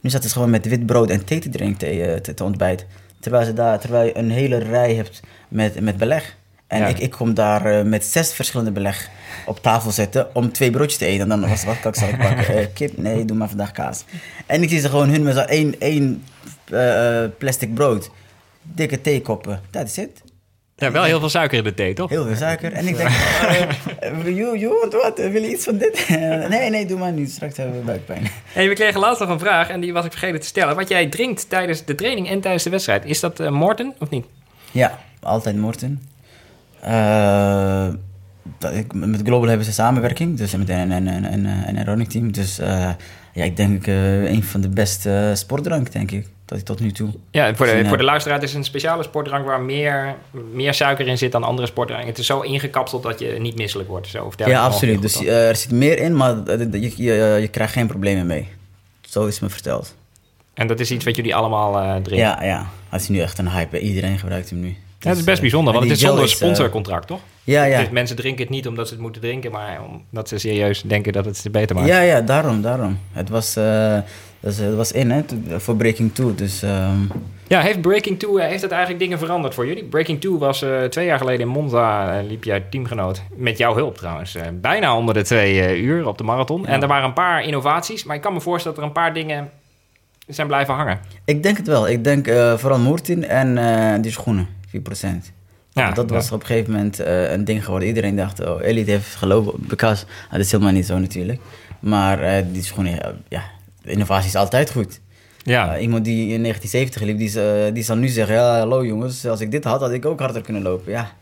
Nu zaten ze gewoon met wit brood en thee te drinken te, te. Terwijl, ze daar, terwijl je een hele rij hebt met, met beleg. En ja. ik, ik kom daar met zes verschillende beleg op tafel zetten om twee broodjes te eten. En dan was wat kan ik zal [laughs] ik pakken? kip? Nee, doe maar vandaag kaas. En ik zie ze gewoon hun met zo één, één plastic brood dikke theekoppen. Dat is het. Ja, wel heel veel suiker in de thee, toch? Heel veel suiker. En ik denk, joh, joh, wat, wil je iets van dit? [laughs] nee, nee, doe maar niet. Straks hebben we buikpijn. [laughs] Hey, we kregen laatst nog een vraag en die was ik vergeten te stellen. Wat jij drinkt tijdens de training en tijdens de wedstrijd, is dat uh, Morten of niet? Ja, altijd Morten. Uh, ik, met Global hebben ze samenwerking, dus met een, een, een, een, een running team. Dus uh, ja, ik denk een van de beste sportdrank, denk ik dat ik tot nu toe. Ja, voor de, voor de luisteraar is het een speciale sportdrank waar meer, meer suiker in zit dan andere sportdranken. Het is zo ingekapseld dat je niet misselijk wordt. Zo, ja, absoluut. Dus uh, er zit meer in, maar je, je, je krijgt geen problemen mee. Zo is me verteld. En dat is iets wat jullie allemaal uh, drinken? Ja, ja. Het is nu echt een hype. Iedereen gebruikt hem nu. Ja, het is dus, best bijzonder, want het is zonder sponsorcontract, toch? Ja, ja. Dus mensen drinken het niet omdat ze het moeten drinken, maar omdat ze serieus denken dat het beter maakt. Ja, ja, daarom, daarom. Het was, uh, dus, het was in, hè, voor Breaking 2, dus... Um... Ja, heeft Breaking 2, heeft het eigenlijk dingen veranderd voor jullie? Breaking 2 was uh, twee jaar geleden in Monza, uh, liep jij teamgenoot, met jouw hulp trouwens, bijna onder de twee uur op de marathon. Ja. En er waren een paar innovaties, maar ik kan me voorstellen dat er een paar dingen zijn blijven hangen. Ik denk het wel. Ik denk vooral Moertin en die schoenen, 4%. Ja, dat was ja. op een gegeven moment een ding geworden. Iedereen dacht, oh, Elite heeft gelopen. Because, nou, dat is helemaal niet zo natuurlijk. Maar die gewoon, ja, innovatie is altijd goed. Ja. Uh, iemand die in 1970 liep, die, die zal nu zeggen, ja, hallo jongens, als ik dit had, had ik ook harder kunnen lopen. Ja,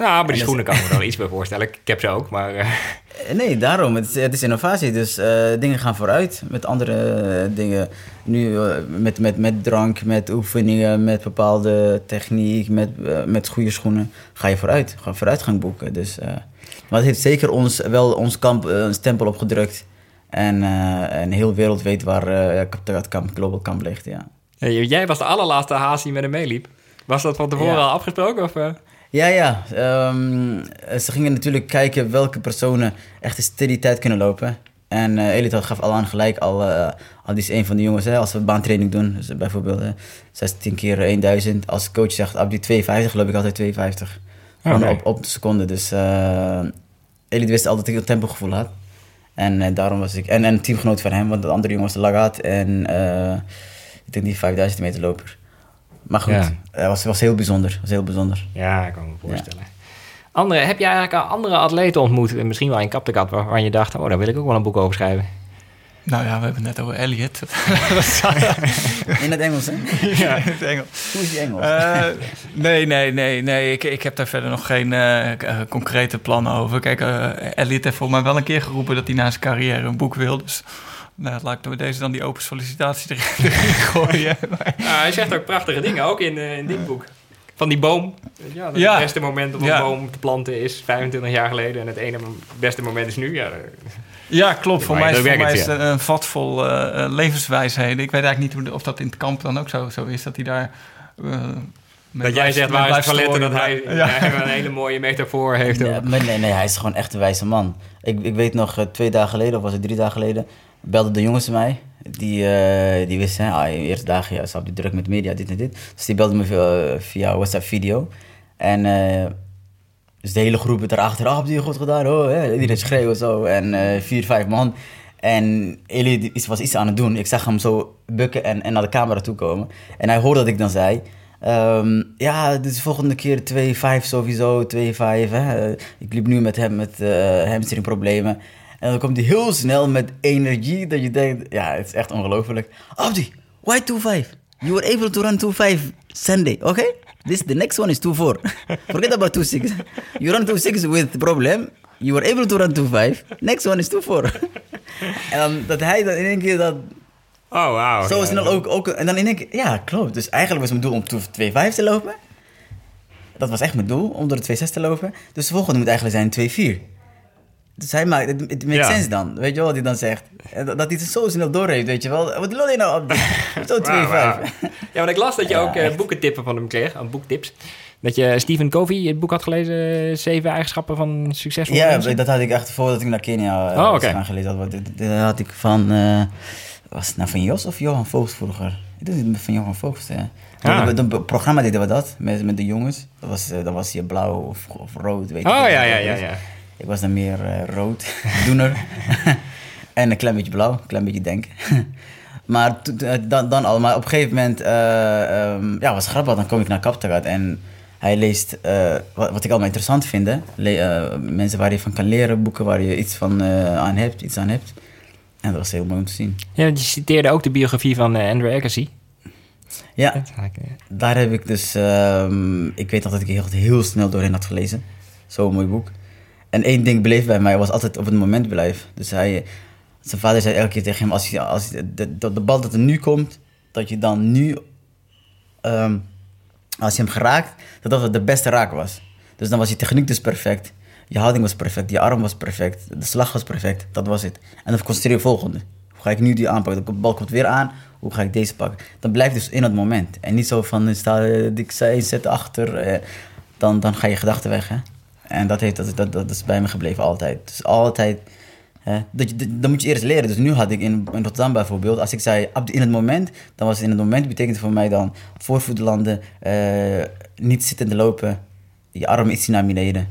nou, maar die schoenen kan ik me [laughs] wel iets bij voorstellen. Ik heb ze ook, maar... Uh... Nee, daarom. Het is, het is innovatie. Dus uh, dingen gaan vooruit met andere uh, dingen. Nu met, met, met drank, met oefeningen, met bepaalde techniek, met, met goede schoenen. Ga je vooruit. Ga vooruitgang boeken. Dus, maar het heeft zeker ons, wel ons kamp een stempel opgedrukt. En, en heel wereld weet waar het kamp, Global Camp ligt, ja. Jij was de allerlaatste haas die met hem meeliep. Was dat van tevoren ja. al afgesproken? Of, ja, ja. Um, ze gingen natuurlijk kijken welke personen echt een steady tijd kunnen lopen. En uh, Elite gaf al aan gelijk, al, uh, al die is een van de jongens, hè, als we baantraining doen, dus bijvoorbeeld uh, 16 keer 1000. Als coach zegt, die 52 loop ik altijd 52. Gewoon Oké. op, op de seconde. Dus uh, Elite wist altijd dat ik een tempogevoel had. En uh, daarom was ik, en, en een teamgenoot van hem, want de andere jongen was de Lagat en uh, ik denk die 5000 meter loper. Maar goed, Ja. het was, was heel bijzonder. Was heel bijzonder. Ja, ik kan me voorstellen. Andere, heb je eigenlijk andere atleten ontmoet, eh, misschien wel in Kaptekat, waarvan je dacht, oh, daar wil ik ook wel een boek over schrijven? Nou ja, we hebben het net over Elliot. [laughs] In het Engels, hè? ja, in het Engels. Hoe is die Engels? Uh, nee, nee, nee, nee. Ik, ik heb daar verder nog geen uh, concrete plannen over. Kijk, uh, Elliot heeft volgens mij wel een keer geroepen dat hij na zijn carrière een boek wil. Dus nou, laat ik door deze dan die open sollicitatie erin [laughs] gooien. hij zegt ook prachtige dingen, ook in, in dit boek. Van die boom. Ja, dat Ja. Het beste moment om een Ja. boom te planten is 25 jaar geleden. En het ene beste moment is nu. Ja, Ja, klopt. Voor mij, is- voor mij is het een vat vol eh, eh, levenswijsheden. Ik weet eigenlijk niet of dat in het kamp dan ook zo, zo is. Dat hij daar... eh, mee dat jij zegt, waar is dat hij, Ja. [laughs] hij een hele mooie metafoor heeft. Nee, nee, nee, hij is gewoon echt een wijze man. Ik, ik weet nog, eh, twee dagen geleden, of was het drie dagen geleden, belden de jongens mij. Die, eh, die wisten, ah, eerste dagen, ja, ze hadden druk met media, dit en dit. Dus die belden me via, via WhatsApp video. En eh, dus de hele groep erachter, ah, heb je goed gedaan? Oh, hè? Iedereen schreeuwen zo. En eh, vier, vijf man. En Eli was iets aan het doen. Ik zag hem zo bukken en, en naar de camera toe komen. En hij hoorde dat ik dan zei... ehm, ja, de volgende keer 2-5 sowieso, 2-5. Hè? Eh, Ik liep nu met hem met eh hamstringproblemen. En dan komt hij heel snel met energie dat je denkt... Ja, het is echt ongelooflijk. Abdi, why 2-5? You were able to run 2-5 Sunday, okay? This, the next one is 2-4. Forget about 2-6. You run 2-6 with problem. You were able to run 2-5. Next one is 2-4. en dan, dat hij dan in één keer dat Oh, wauw. zo snel ook, ook... En dan in één keer... Ja, klopt. Dus eigenlijk was mijn doel om 2-5 te lopen. Dat was echt mijn doel, om door de 2-6 te lopen. Dus de volgende moet eigenlijk zijn 2-4. Dus hij maakt... Het, het makes Ja. sense dan. Weet je wel wat hij dan zegt? Dat, dat hij het zo snel doorheeft, weet je wel. Wat wil je nou op? [laughs] Zo 2-5. Wauw, wauw. Ja, want ik las dat je Ja, ook eh, echt. boekentippen van hem kreeg, aan boektips. Dat je Stephen Covey het boek had gelezen, eh, Zeven eigenschappen van succesvolle Ja, mensen. dat had ik echt voordat ik naar Kenia eh, Oh, gaan gelezen had. Dit- dit had ik van... eh, was het nou van Jos of Johan Voogd vroeger? Ik denk het van Johan Voogd, ja. Ah. Toen- Een programma deden we dat, met, met de jongens. Dat was, eh, dan was je blauw of, of rood, weet ik Oh, ja, ja, dat ja, ja. Ik was dan meer eh, rood, [laughs] doener. [laughs] en een klein beetje blauw, een klein beetje denken. [laughs] maar to- dan, dan al, maar op een gegeven moment, eh, ehm, ja, was grappig. Dan kom ik naar Kaptagat en hij leest, eh, wat, wat ik allemaal interessant vind, hè. Le- eh, mensen waar je van kan leren, boeken waar je iets van eh, aan hebt, iets aan hebt. En dat was heel mooi om te zien. Ja, je citeerde ook de biografie van eh, Andrew Agassi. Ja, eh, daar heb ik dus, ehm, ik weet nog dat ik heel, heel snel doorheen had gelezen. Zo'n mooi boek. En één ding bleef bij mij, was altijd op het moment blijven. Dus hij, zijn vader zei elke keer tegen hem, als, je, als de, de, bal dat er nu komt, dat je dan nu, ehm, als je hem geraakt, dat dat de beste raak was. Dus dan was je techniek dus perfect. Je houding was perfect, je arm was perfect, de slag was perfect, dat was het. En dan concentreer je volgende. Hoe ga ik nu die aanpakken? De bal komt weer aan, hoe ga ik deze pakken? Dan blijf dus in het moment. En niet zo van, sta eh, ik zet achter, eh, dan, dan ga je gedachten weg. Hè? En dat, heeft, dat, dat, dat is bij me gebleven altijd. Dus altijd, hè, dat dat- dan moet je eerst leren. Dus nu had ik in, in Rotterdam bijvoorbeeld, als ik zei Abdi, in het moment, dan was het in het moment, betekent voor mij dan voorvoet landen, eh, niet zittende lopen, je arm iets naar beneden.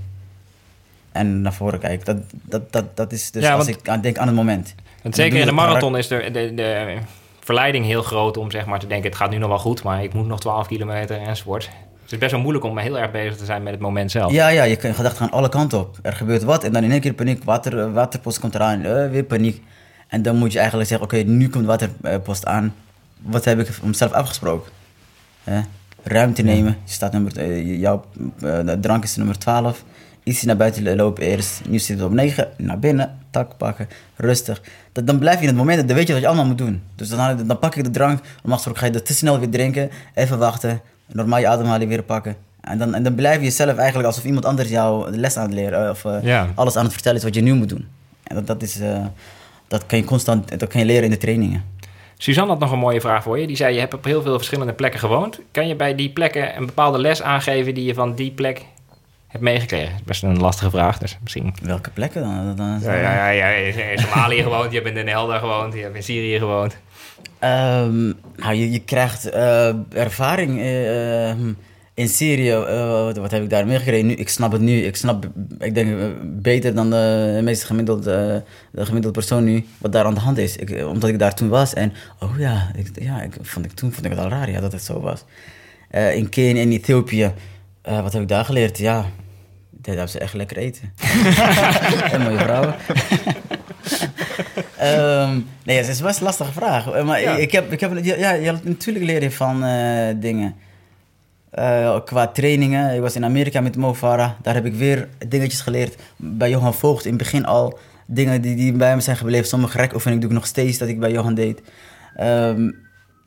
En naar voren kijken. Dat, dat, dat, dat is dus Ja, als want- ik aan denk aan het moment. Want zeker in de marathon is de, de, de verleiding heel groot om zeg maar te denken... het gaat nu nog wel goed, maar ik moet nog 12 kilometer enzovoort. Het is best wel moeilijk om heel erg bezig te zijn met het moment zelf. Ja, ja, je kan- gedachten gaan alle kanten op. Er gebeurt wat en dan in één keer paniek. Water, eh, waterpost komt eraan, eh, weer paniek. En dan moet je eigenlijk zeggen, oké, nu komt waterpost aan. Wat heb ik mezelf afgesproken? Ruimte nemen. Je staat nummer, eh, jouw drank is nummer 12. Iets naar buiten lopen eerst. Nu zit het op 9. Naar binnen. Tak pakken. Rustig. Dat, dan blijf je in het moment. Dan weet je wat je allemaal moet doen. Dus dan, dan pak ik de drank. Normaal gesproken ga je dat te snel weer drinken. Even wachten. Normaal je ademhaling weer pakken. En dan, en dan blijf je jezelf eigenlijk alsof iemand anders jou de les aan het leren. eh, Of eh, Ja. alles aan het vertellen is wat je nu moet doen. En dat, dat is... eh, dat kan je constant... Dat kan je leren in de trainingen. Suzanne had nog een mooie vraag voor je. Die zei, je hebt op heel veel verschillende plekken gewoond. Kan je bij die plekken een bepaalde les aangeven die je van die plek hebt meegekregen? Dat is best een lastige vraag, dus misschien... Welke plekken dan? dan Ja, ja, ja, ja, je hebt in Somalië [laughs] gewoond, je hebt in Den Helder gewoond, je hebt in Syrië gewoond. Ehm, nou, je, je krijgt eh, ervaring eh, ehm, in Syrië. eh, wat, wat heb ik daar meegekregen? Nu, ik snap het nu. Ik snap, ik denk, eh, beter dan de meeste gemiddelde, de gemiddelde persoon nu wat daar aan de hand is. Ik, omdat ik daar toen was. En, oh ja, ik, ja ik, vond ik, toen vond ik het al raar ja, dat het zo was. In Kenia en Ethiopië, wat heb ik daar geleerd? Ja, daar hebben ze echt lekker eten. [laughs] [laughs] en mooie vrouwen. Ehm, nee, het is best een lastige vraag. Eh, Maar Ja. ik heb, ik heb, ja, natuurlijk leer je van eh, dingen. Eh, qua trainingen. Ik was in Amerika met Mo Farah. Daar heb ik weer dingetjes geleerd. Bij Johan Voogd in het begin al. Dingen die, die bij me zijn gebleven. Sommige rekoefeningen doe ik nog steeds dat ik bij Johan deed. Ehm,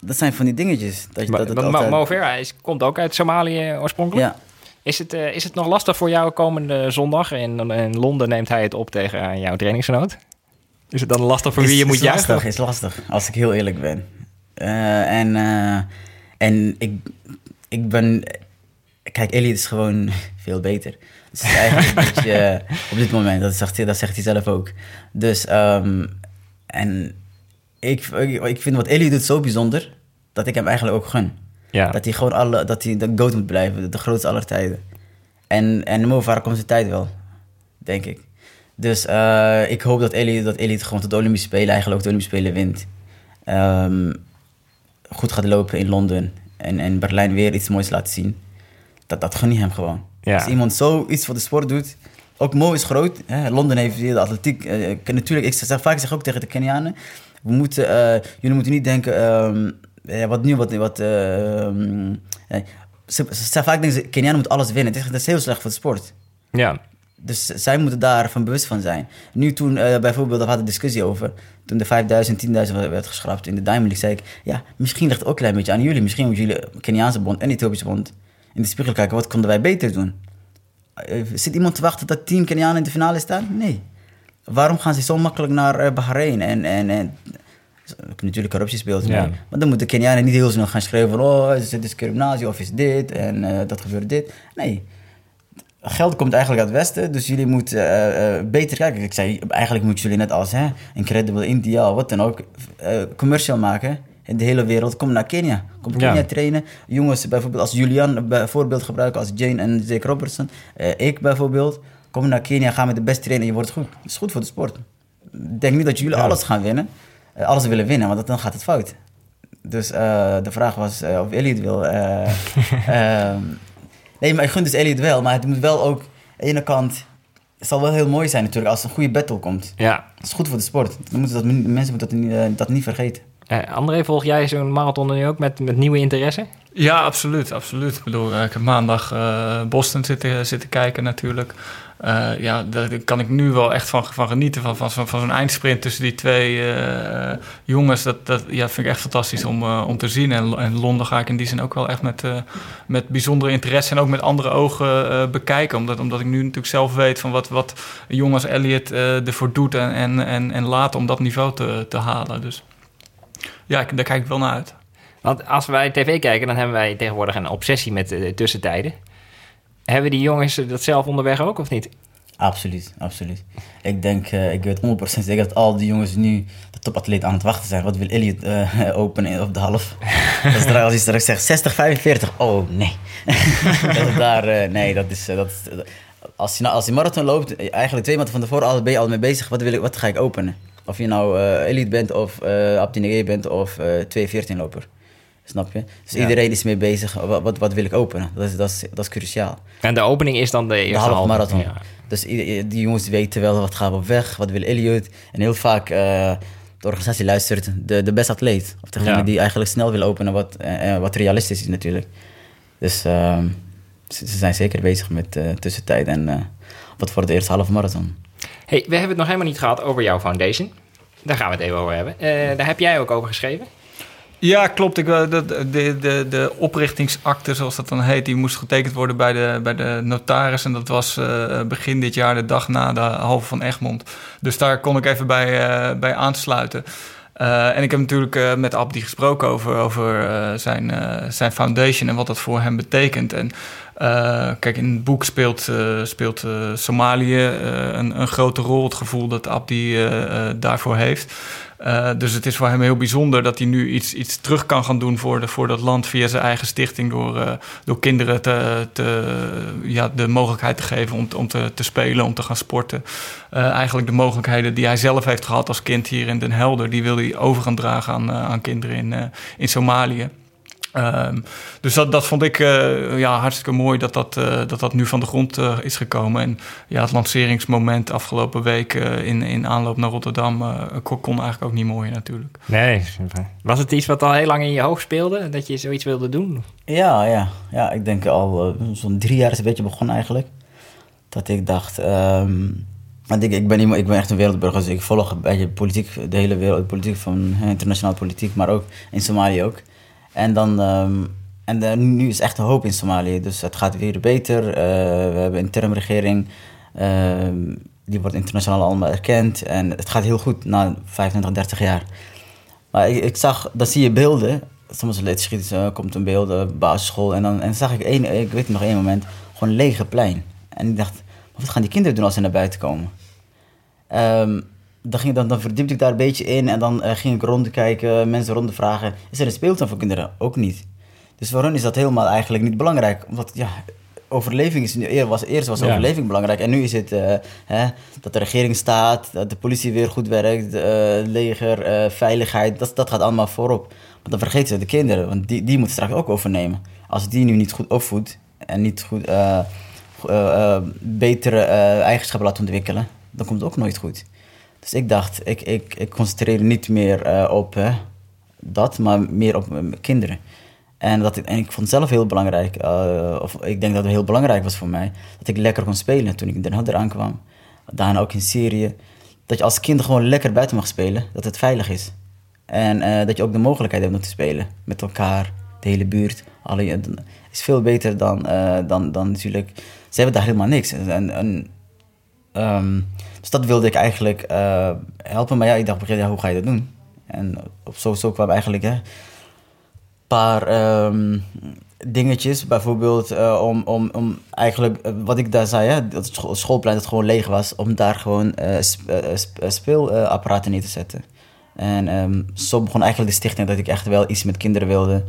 dat zijn van die dingetjes. Dat, Maar, dat het want Mo, altijd- Mo Farah is, komt ook uit Somalië oorspronkelijk. ja. Is, het, is het nog lastig voor jou komende zondag? In, in Londen neemt hij het op tegen jouw trainingsgenoot. Is het dan lastig voor wie je moet is juichen? lastig, is lastig, als ik heel eerlijk ben. Eh, en eh, en ik, ik ben... Kijk, Elliot is gewoon [laughs] veel beter. Dus het is eigenlijk een beetje, [laughs] op dit moment, dat zegt, hij- dat zegt hij zelf ook. Dus, ehm, en ik, ik, vind wat Elliot doet zo bijzonder, dat ik hem eigenlijk ook gun. Ja. Dat hij gewoon alle, dat hij de GOAT moet blijven, de grootste aller tijden. En, en Mo komt zijn tijd wel, denk ik. Dus eh, ik hoop dat Elliot, dat Elliot gewoon tot de Olympische Spelen, eigenlijk ook de Olympische Spelen wint. Ehm, goed gaat lopen in Londen en, en Berlijn weer iets moois laten zien. Dat, dat gun je hem gewoon. Ja. Als iemand zoiets voor de sport doet, ook Mo is groot. Hè? Londen heeft weer de atletiek. eh, eh, natuurlijk, ik zeg vaak ik zeg ook tegen de Kenianen, we moeten, jullie moeten niet denken, ehm, ja, wat nu, wat, wat ehm, eh, ze, ze vaak denken ze, Kenianen moeten alles winnen. Dat is heel slecht voor de sport. ja. Dus zij moeten daarvan bewust van zijn. Nu toen eh, bijvoorbeeld, daar hadden discussie over. Toen de 5000, 10.000 werd geschrapt in de Diamond League, zei ik... Ja, misschien ligt het ook een klein beetje aan jullie. Misschien moeten jullie Keniaanse bond en Ethiopische bond in de spiegel kijken. Wat konden wij beter doen? Eh, zit iemand te wachten dat 10 Kenianen in de finale staan? Nee. Waarom gaan ze zo makkelijk naar eh, Bahrein? En, en, en natuurlijk corruptie speelt. Ja. Maar dan moeten Kenianen niet heel snel gaan schrijven van... Oh, is het discriminatie of is dit en eh, dat gebeurt dit. Nee, geld komt eigenlijk uit het Westen, dus jullie moeten eh, eh, beter kijken. Ik zei, eigenlijk moeten jullie net als hè, Incredible India, wat dan ook, eh commercial maken in de hele wereld. Kom naar Kenia. Kom Ja. Kenia trainen. Jongens, bijvoorbeeld als Julian bijvoorbeeld gebruiken, als Jane en Jake Robertson. ik bijvoorbeeld. Kom naar Kenia, ga met de best trainen en je wordt goed. Dat is goed voor de sport. Ik denk niet dat jullie Ja. alles gaan winnen. alles willen winnen, want dan gaat het fout. Dus de vraag was of Elliot wil. [laughs] nee, maar ik gun dus Elliot wel. Maar het moet wel ook... Aan de ene kant... Het zal wel heel mooi zijn natuurlijk als er een goede battle komt. ja. Dat is goed voor de sport. Dan moeten dat, mensen moeten dat, niet, eh, dat niet vergeten. Eh, André, volg jij zo'n marathon nu ook met, met nieuwe interesse? Ja, absoluut, absoluut. Ik bedoel, ik heb maandag eh, Boston zitten, zitten kijken natuurlijk. Eh, ja, daar kan ik nu wel echt van, van genieten, van, van, van, zo'n eindsprint tussen die twee eh, jongens. Dat, dat ja, vind ik echt fantastisch om, eh, om te zien. En, en Londen ga ik in die zin ook wel echt met, met bijzondere interesse en ook met andere ogen bekijken. Omdat, omdat ik nu natuurlijk zelf weet van wat, wat een jongen als Elliot eh, ervoor doet en, en, en, en laat om dat niveau te, te halen. Dus ja, daar kijk ik wel naar uit. Want als wij tv kijken, dan hebben wij tegenwoordig een obsessie met de tussentijden. Hebben die jongens dat zelf onderweg ook of niet? Absoluut, absoluut. Ik denk, eh, ik weet 100% zeker dat al die jongens nu de topatleet aan het wachten zijn. Wat wil Elliot eh [laughs] openen op de half? als hij straks zegt 60, 45. Oh nee. [laughs] dat daar, eh, nee, dat is. dat als, je, nou- als die marathon loopt, eigenlijk twee maanden van tevoren ben je al mee bezig. Wat, wil ik, wat ga ik openen? Of je nou Elliot bent of Negé bent of eh 214 loper. Snap je? Dus Ja. iedereen is mee bezig. Wat, wat, wat wil ik openen? Dat is, dat is, dat is cruciaal. En de opening is dan de eerste De halve halve. marathon. Ja. Dus die jongens weten wel wat gaan we op weg, wat wil Elliot. En heel vaak, eh, de organisatie luistert de, de beste atleet. Of degene Ja. die eigenlijk snel wil openen, wat, eh, eh, wat realistisch is natuurlijk. Dus ehm, ze, ze zijn zeker bezig met tussentijd en wat voor de eerste halve marathon. Hey, we hebben het nog helemaal niet gehad over jouw foundation. Daar gaan we het even over hebben. Daar heb jij ook over geschreven. Ja, klopt. Ik, eh, de, de, de, de oprichtingsakte, zoals dat dan heet, die moest getekend worden bij de, bij de notaris. En dat was eh, begin dit jaar, de dag na de halve van Egmond. Dus daar kon ik even bij, eh, bij aansluiten. En ik heb natuurlijk met Abdi gesproken over, over zijn, zijn foundation en wat dat voor hem betekent. En kijk, in het boek speelt, speelt Somalië een, een, grote rol. Het gevoel dat Abdi daarvoor heeft. Uh, dus het is voor hem heel bijzonder dat hij nu iets, iets terug kan gaan doen voor, de, voor dat land via zijn eigen stichting. Door, uh, door kinderen te, te, ja, de mogelijkheid te geven om, om te, te spelen, om te gaan sporten. Uh, eigenlijk de mogelijkheden die hij zelf heeft gehad als kind hier in Den Helder, die wil hij over gaan dragen aan, aan kinderen in, in Somalië. Um, dus dat, dat vond ik uh, ja, hartstikke mooi dat dat, uh, dat dat nu van de grond uh, is gekomen. En ja, het lanceringsmoment afgelopen week in, in aanloop naar Rotterdam kon, kon, eigenlijk ook niet mooier natuurlijk. Nee, was het iets wat al heel lang in je hoofd speelde, dat je zoiets wilde doen? Ja, ja, ja ik denk al zo'n drie jaar is een beetje begonnen eigenlijk. Dat ik dacht, um, want ik, ik, ben iemand, ik ben echt een wereldburger, dus ik volg een beetje politiek, de hele wereld, politiek van internationale politiek, maar ook in Somalië ook. En dan... Um, en nu is echt hoop in Somalië. Dus het gaat weer beter. Uh, we hebben een termregering. Uh, die wordt internationaal allemaal erkend. En het gaat heel goed na 25, 30 jaar. Maar ik, ik zag, dan zie je beelden. Soms leedschieten, uh, komt een beeld, basisschool. En dan en zag ik één, ik weet nog één moment, gewoon lege plein. En ik dacht, wat gaan die kinderen doen als ze naar buiten komen? Um, dan, ging, dan, dan verdiepte ik daar een beetje in en dan uh, ging ik rondkijken, mensen rondvragen. Is er een speeltuin voor kinderen? Ook niet. Dus voor hen is dat helemaal eigenlijk niet belangrijk. Omdat ja, overleving is nu, was, eerst was overleving belangrijk. En nu is het uh, hè, dat de regering staat, dat de politie weer goed werkt, uh, leger, veiligheid. Dat, dat gaat allemaal voorop. Maar dan vergeten ze de kinderen, want die, die moeten straks ook overnemen. Als die nu niet goed opvoedt en niet goed betere eigenschappen laat ontwikkelen, dan komt het ook nooit goed. Dus ik dacht, ik, ik, ik concentreer niet meer uh, op uh, dat, maar meer op mijn kinderen. En, dat ik, en ik vond zelf heel belangrijk, uh, of ik denk dat het heel belangrijk was voor mij, dat ik lekker kon spelen toen ik in Den Haag aankwam. Daarna ook in Syrië. Dat je als kind gewoon lekker buiten mag spelen, dat het veilig is. En dat je ook de mogelijkheid hebt om te spelen met elkaar, de hele buurt. Alle, is veel beter dan, dan, dan natuurlijk. Ze hebben daar helemaal niks. En, um, dus dat wilde ik eigenlijk uh, helpen. Maar ja, ik dacht, ja, hoe ga je dat doen? En op zo, zo kwam eigenlijk een paar um, dingetjes. Bijvoorbeeld uh, om, om, om eigenlijk, uh, wat ik daar zei, hè, dat het schoolplein dat gewoon leeg was, om daar gewoon sp sp speelapparaten neer te zetten. En um, zo begon eigenlijk de stichting dat ik echt wel iets met kinderen wilde.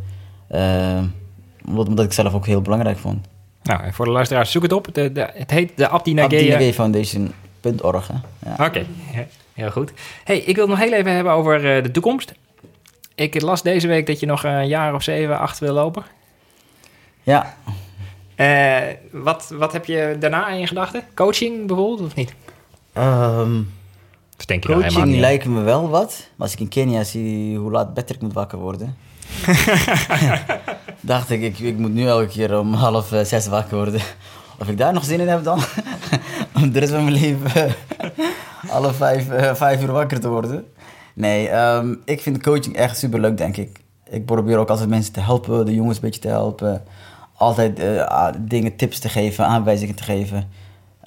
omdat, omdat ik zelf ook heel belangrijk vond. Nou, voor de luisteraars, zoek het op. De, de, het heet de Abdi Nagea Foundation. .org, Ja. Oké, heel goed. Hey, ik wil het nog heel even hebben over uh, de toekomst. Ik las deze week dat je nog een jaar of zeven, acht wil lopen. Ja. Uh, wat, wat heb je daarna in je gedachten? Coaching bijvoorbeeld, of niet? Um, denk je coaching lijkt me wel wat. Maar als ik in Kenia zie hoe laat Patrick moet wakker worden... [laughs] dacht ik, ik, ik moet nu elke keer om half uh, zes wakker worden. Of ik daar nog zin in heb dan. [laughs] om de rest van mijn leven [laughs] alle vijf, uh, vijf uur wakker te worden. Nee, um, ik vind coaching echt super leuk, denk ik. Ik probeer ook altijd mensen te helpen, de jongens een beetje te helpen. Altijd uh, dingen, tips te geven, aanwijzingen te geven.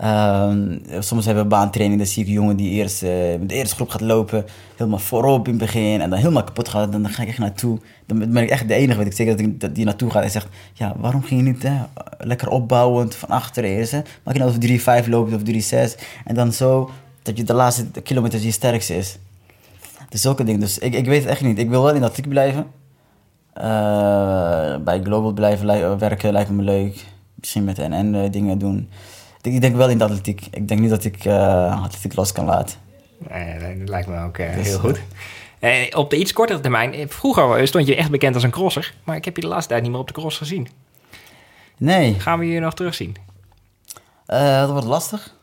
Um, soms hebben we baantraining, dan zie ik een jongen die eerst met de eerste groep gaat lopen, helemaal voorop in het begin en dan helemaal kapot gaat. Dan, ga ik echt naartoe. Dan ben ik echt de enige, weet ik zeker, dat, ik, die naartoe gaat en zegt: Ja, waarom ging je niet hè, lekker opbouwend van achter eerst? Maak je nou of 3-5 loopt of 3-6 en dan zo dat je de laatste kilometers je sterkste is. Dus zulke dingen. Dus ik, ik weet het echt niet. Ik wil wel in dat blijven. Uh, bij Global blijven werken lijkt me leuk. Misschien met NN uh, dingen doen ik denk wel in de atletiek. Ik denk niet dat ik uh, atletiek los kan laten. Nee, dat lijkt me ook uh, heel goed. Uh, op de iets kortere termijn, vroeger stond je echt bekend als een crosser, maar ik heb je de laatste tijd niet meer op de cross gezien. Nee. Gaan we je nog terugzien? dat wordt lastig.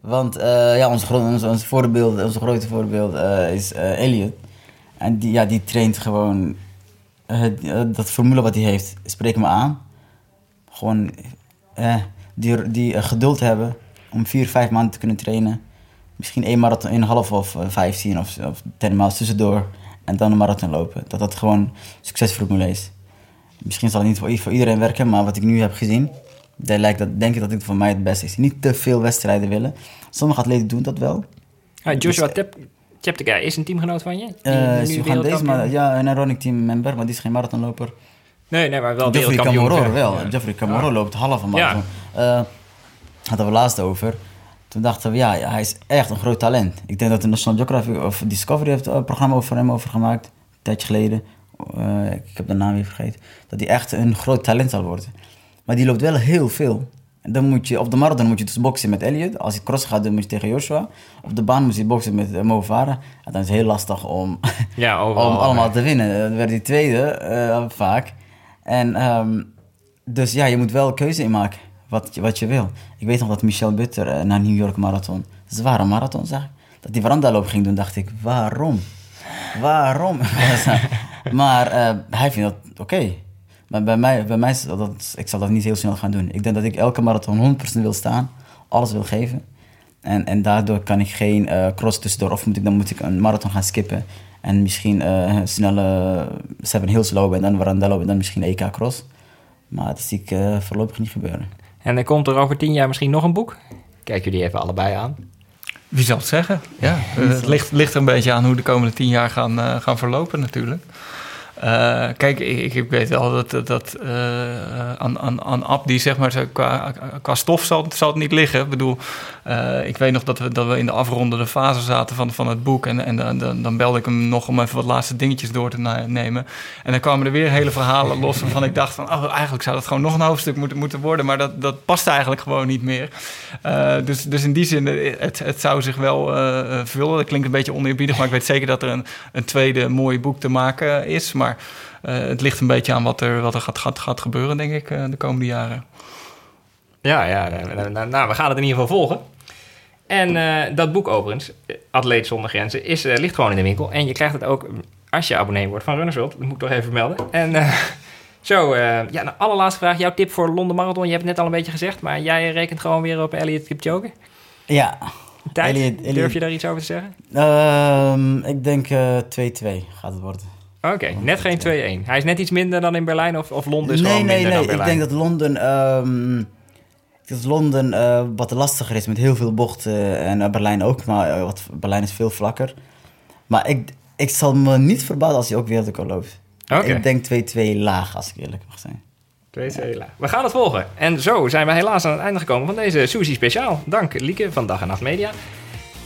Want ja, ons, ons, ons, voorbeeld, onze grote voorbeeld is Elliot. En die, ja, die traint gewoon dat formule wat hij heeft, spreekt me aan. Gewoon die, die uh, geduld hebben om vier, vijf maanden te kunnen trainen. Misschien één marathon, een half of uh, vijftien of, of ten maal tussendoor. En dan een marathon lopen. Dat dat gewoon succesformule is. Misschien zal het niet voor, voor iedereen werken, maar wat ik nu heb gezien, lijkt dat, denk ik dat het voor mij het beste is. Niet te veel wedstrijden willen. Sommige atleten doen dat wel. Ah, Joshua dus, Tep, is een teamgenoot van je? Die uh, nu deze, maar, ja, een aerobic team member, maar die is geen marathonloper. Nee, nee, maar wel. Camorro ver. wel. Ja. Geoffrey Camorro loopt half een marathon. Eh, hadden we laatst over. Toen dachten we, ja, hij is echt een groot talent. Ik denk dat de National Geographic of Discovery heeft een programma over hem over gemaakt. Een tijdje geleden. Eh, ik heb de naam weer vergeten. Dat hij echt een groot talent zal worden. Maar die loopt wel heel veel. En dan moet je, op de marathon moet je dus boksen met Elliot. Als hij cross gaat, dan moet je tegen Joshua. Op de baan moet je boksen met uh, Mo. En dan is het heel lastig om, Ja, [laughs] overal. om allemaal te winnen. Dan werd hij tweede eh, vaak. En ehm, dus ja, je moet wel een keuze in maken wat, je- wat je wil. Ik weet nog dat Michel Butter eh, naar New York Marathon, zware marathon zag dat hij verandaaloop ging doen, dacht ik, waarom? Waarom? [laughs] maar eh, hij vindt dat oké. Maar bij mij, bij mij dat, ik zal dat niet heel snel gaan doen. Ik denk dat ik elke marathon 100% wil staan, alles wil geven. En, en daardoor kan ik geen eh, cross tussendoor. Of moet ik, dan moet ik een marathon gaan skippen. En misschien eh, een snelle Seven Hills lopen en dan Warandello en dan misschien EK cross. Maar dat zie ik eh, voorlopig niet gebeuren. En dan komt er over tien jaar misschien nog een boek. Kijk jullie even allebei aan. Wie zal het zeggen? Ja, eh, het ligt, ligt er een beetje aan hoe de komende tien jaar gaan, eh, gaan verlopen natuurlijk. Eh, kijk, ik, ik weet wel dat, dat, eh, aan, aan, aan Abdi, zeg maar, zo qua, qua stof zal, het- zal het niet liggen. Ik bedoel, eh, ik weet nog dat we, dat we in de afrondende fase zaten van, van het boek. En, en dan, dan, dan belde ik hem nog om even wat laatste dingetjes door te nemen. En dan kwamen er weer hele verhalen [laughs] los waarvan ik dacht van... Oh, eigenlijk zou dat gewoon nog een hoofdstuk moeten, moeten worden. Maar dat, dat past eigenlijk gewoon niet meer. Eh, dus, dus in die zin, eh, het, het zou zich wel vullen. Dat klinkt een beetje oneerbiedig, maar ik weet zeker dat er een, een tweede mooi boek te maken is. Maar het ligt een beetje aan wat er, wat er gaat, gaat, gaat gebeuren, denk ik, de komende jaren. Ja, ja. nou, nou, nou, we gaan het in ieder geval volgen. En eh, dat boek overigens, Atleet zonder grenzen, is, eh, ligt gewoon in de winkel. En je krijgt het ook als je abonnee wordt van Runners World. Dat moet ik toch even vermelden. En eh, [laughs] zo, ja, de allerlaatste vraag. Jouw tip voor Londen Marathon. Je hebt het net al een beetje gezegd, maar jij rekent gewoon weer op Elliot Kipchoge. Ja, Tijd? Elliot- Elliot- Durf je daar iets over te zeggen? ehm, ik denk eh 2-2 gaat het worden. Oké, net geen 2-1. Hij is net iets minder dan in Berlijn of, of Londen is nee, gewoon nee, minder nee. dan Ik Berlijn? denk dat Londen, ehm, dat Londen eh, wat lastiger is met heel veel bochten. En eh, Berlijn ook, maar eh, wat, Berlijn is veel vlakker. Maar ik, ik zal me niet verbazen als hij ook wereldrecord loopt. Oké. Ik denk 2-2 laag, als ik eerlijk mag zijn. 2 2 We gaan het volgen. En zo zijn we helaas aan het einde gekomen van deze Suzy Speciaal. Dank Lieke van Dag en Nacht Media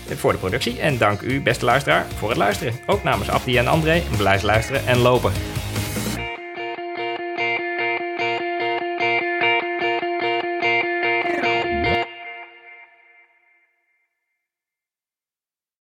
voor de productie. En dank u, beste luisteraar, voor het luisteren. Ook namens Abdi en André, blijf luisteren en lopen.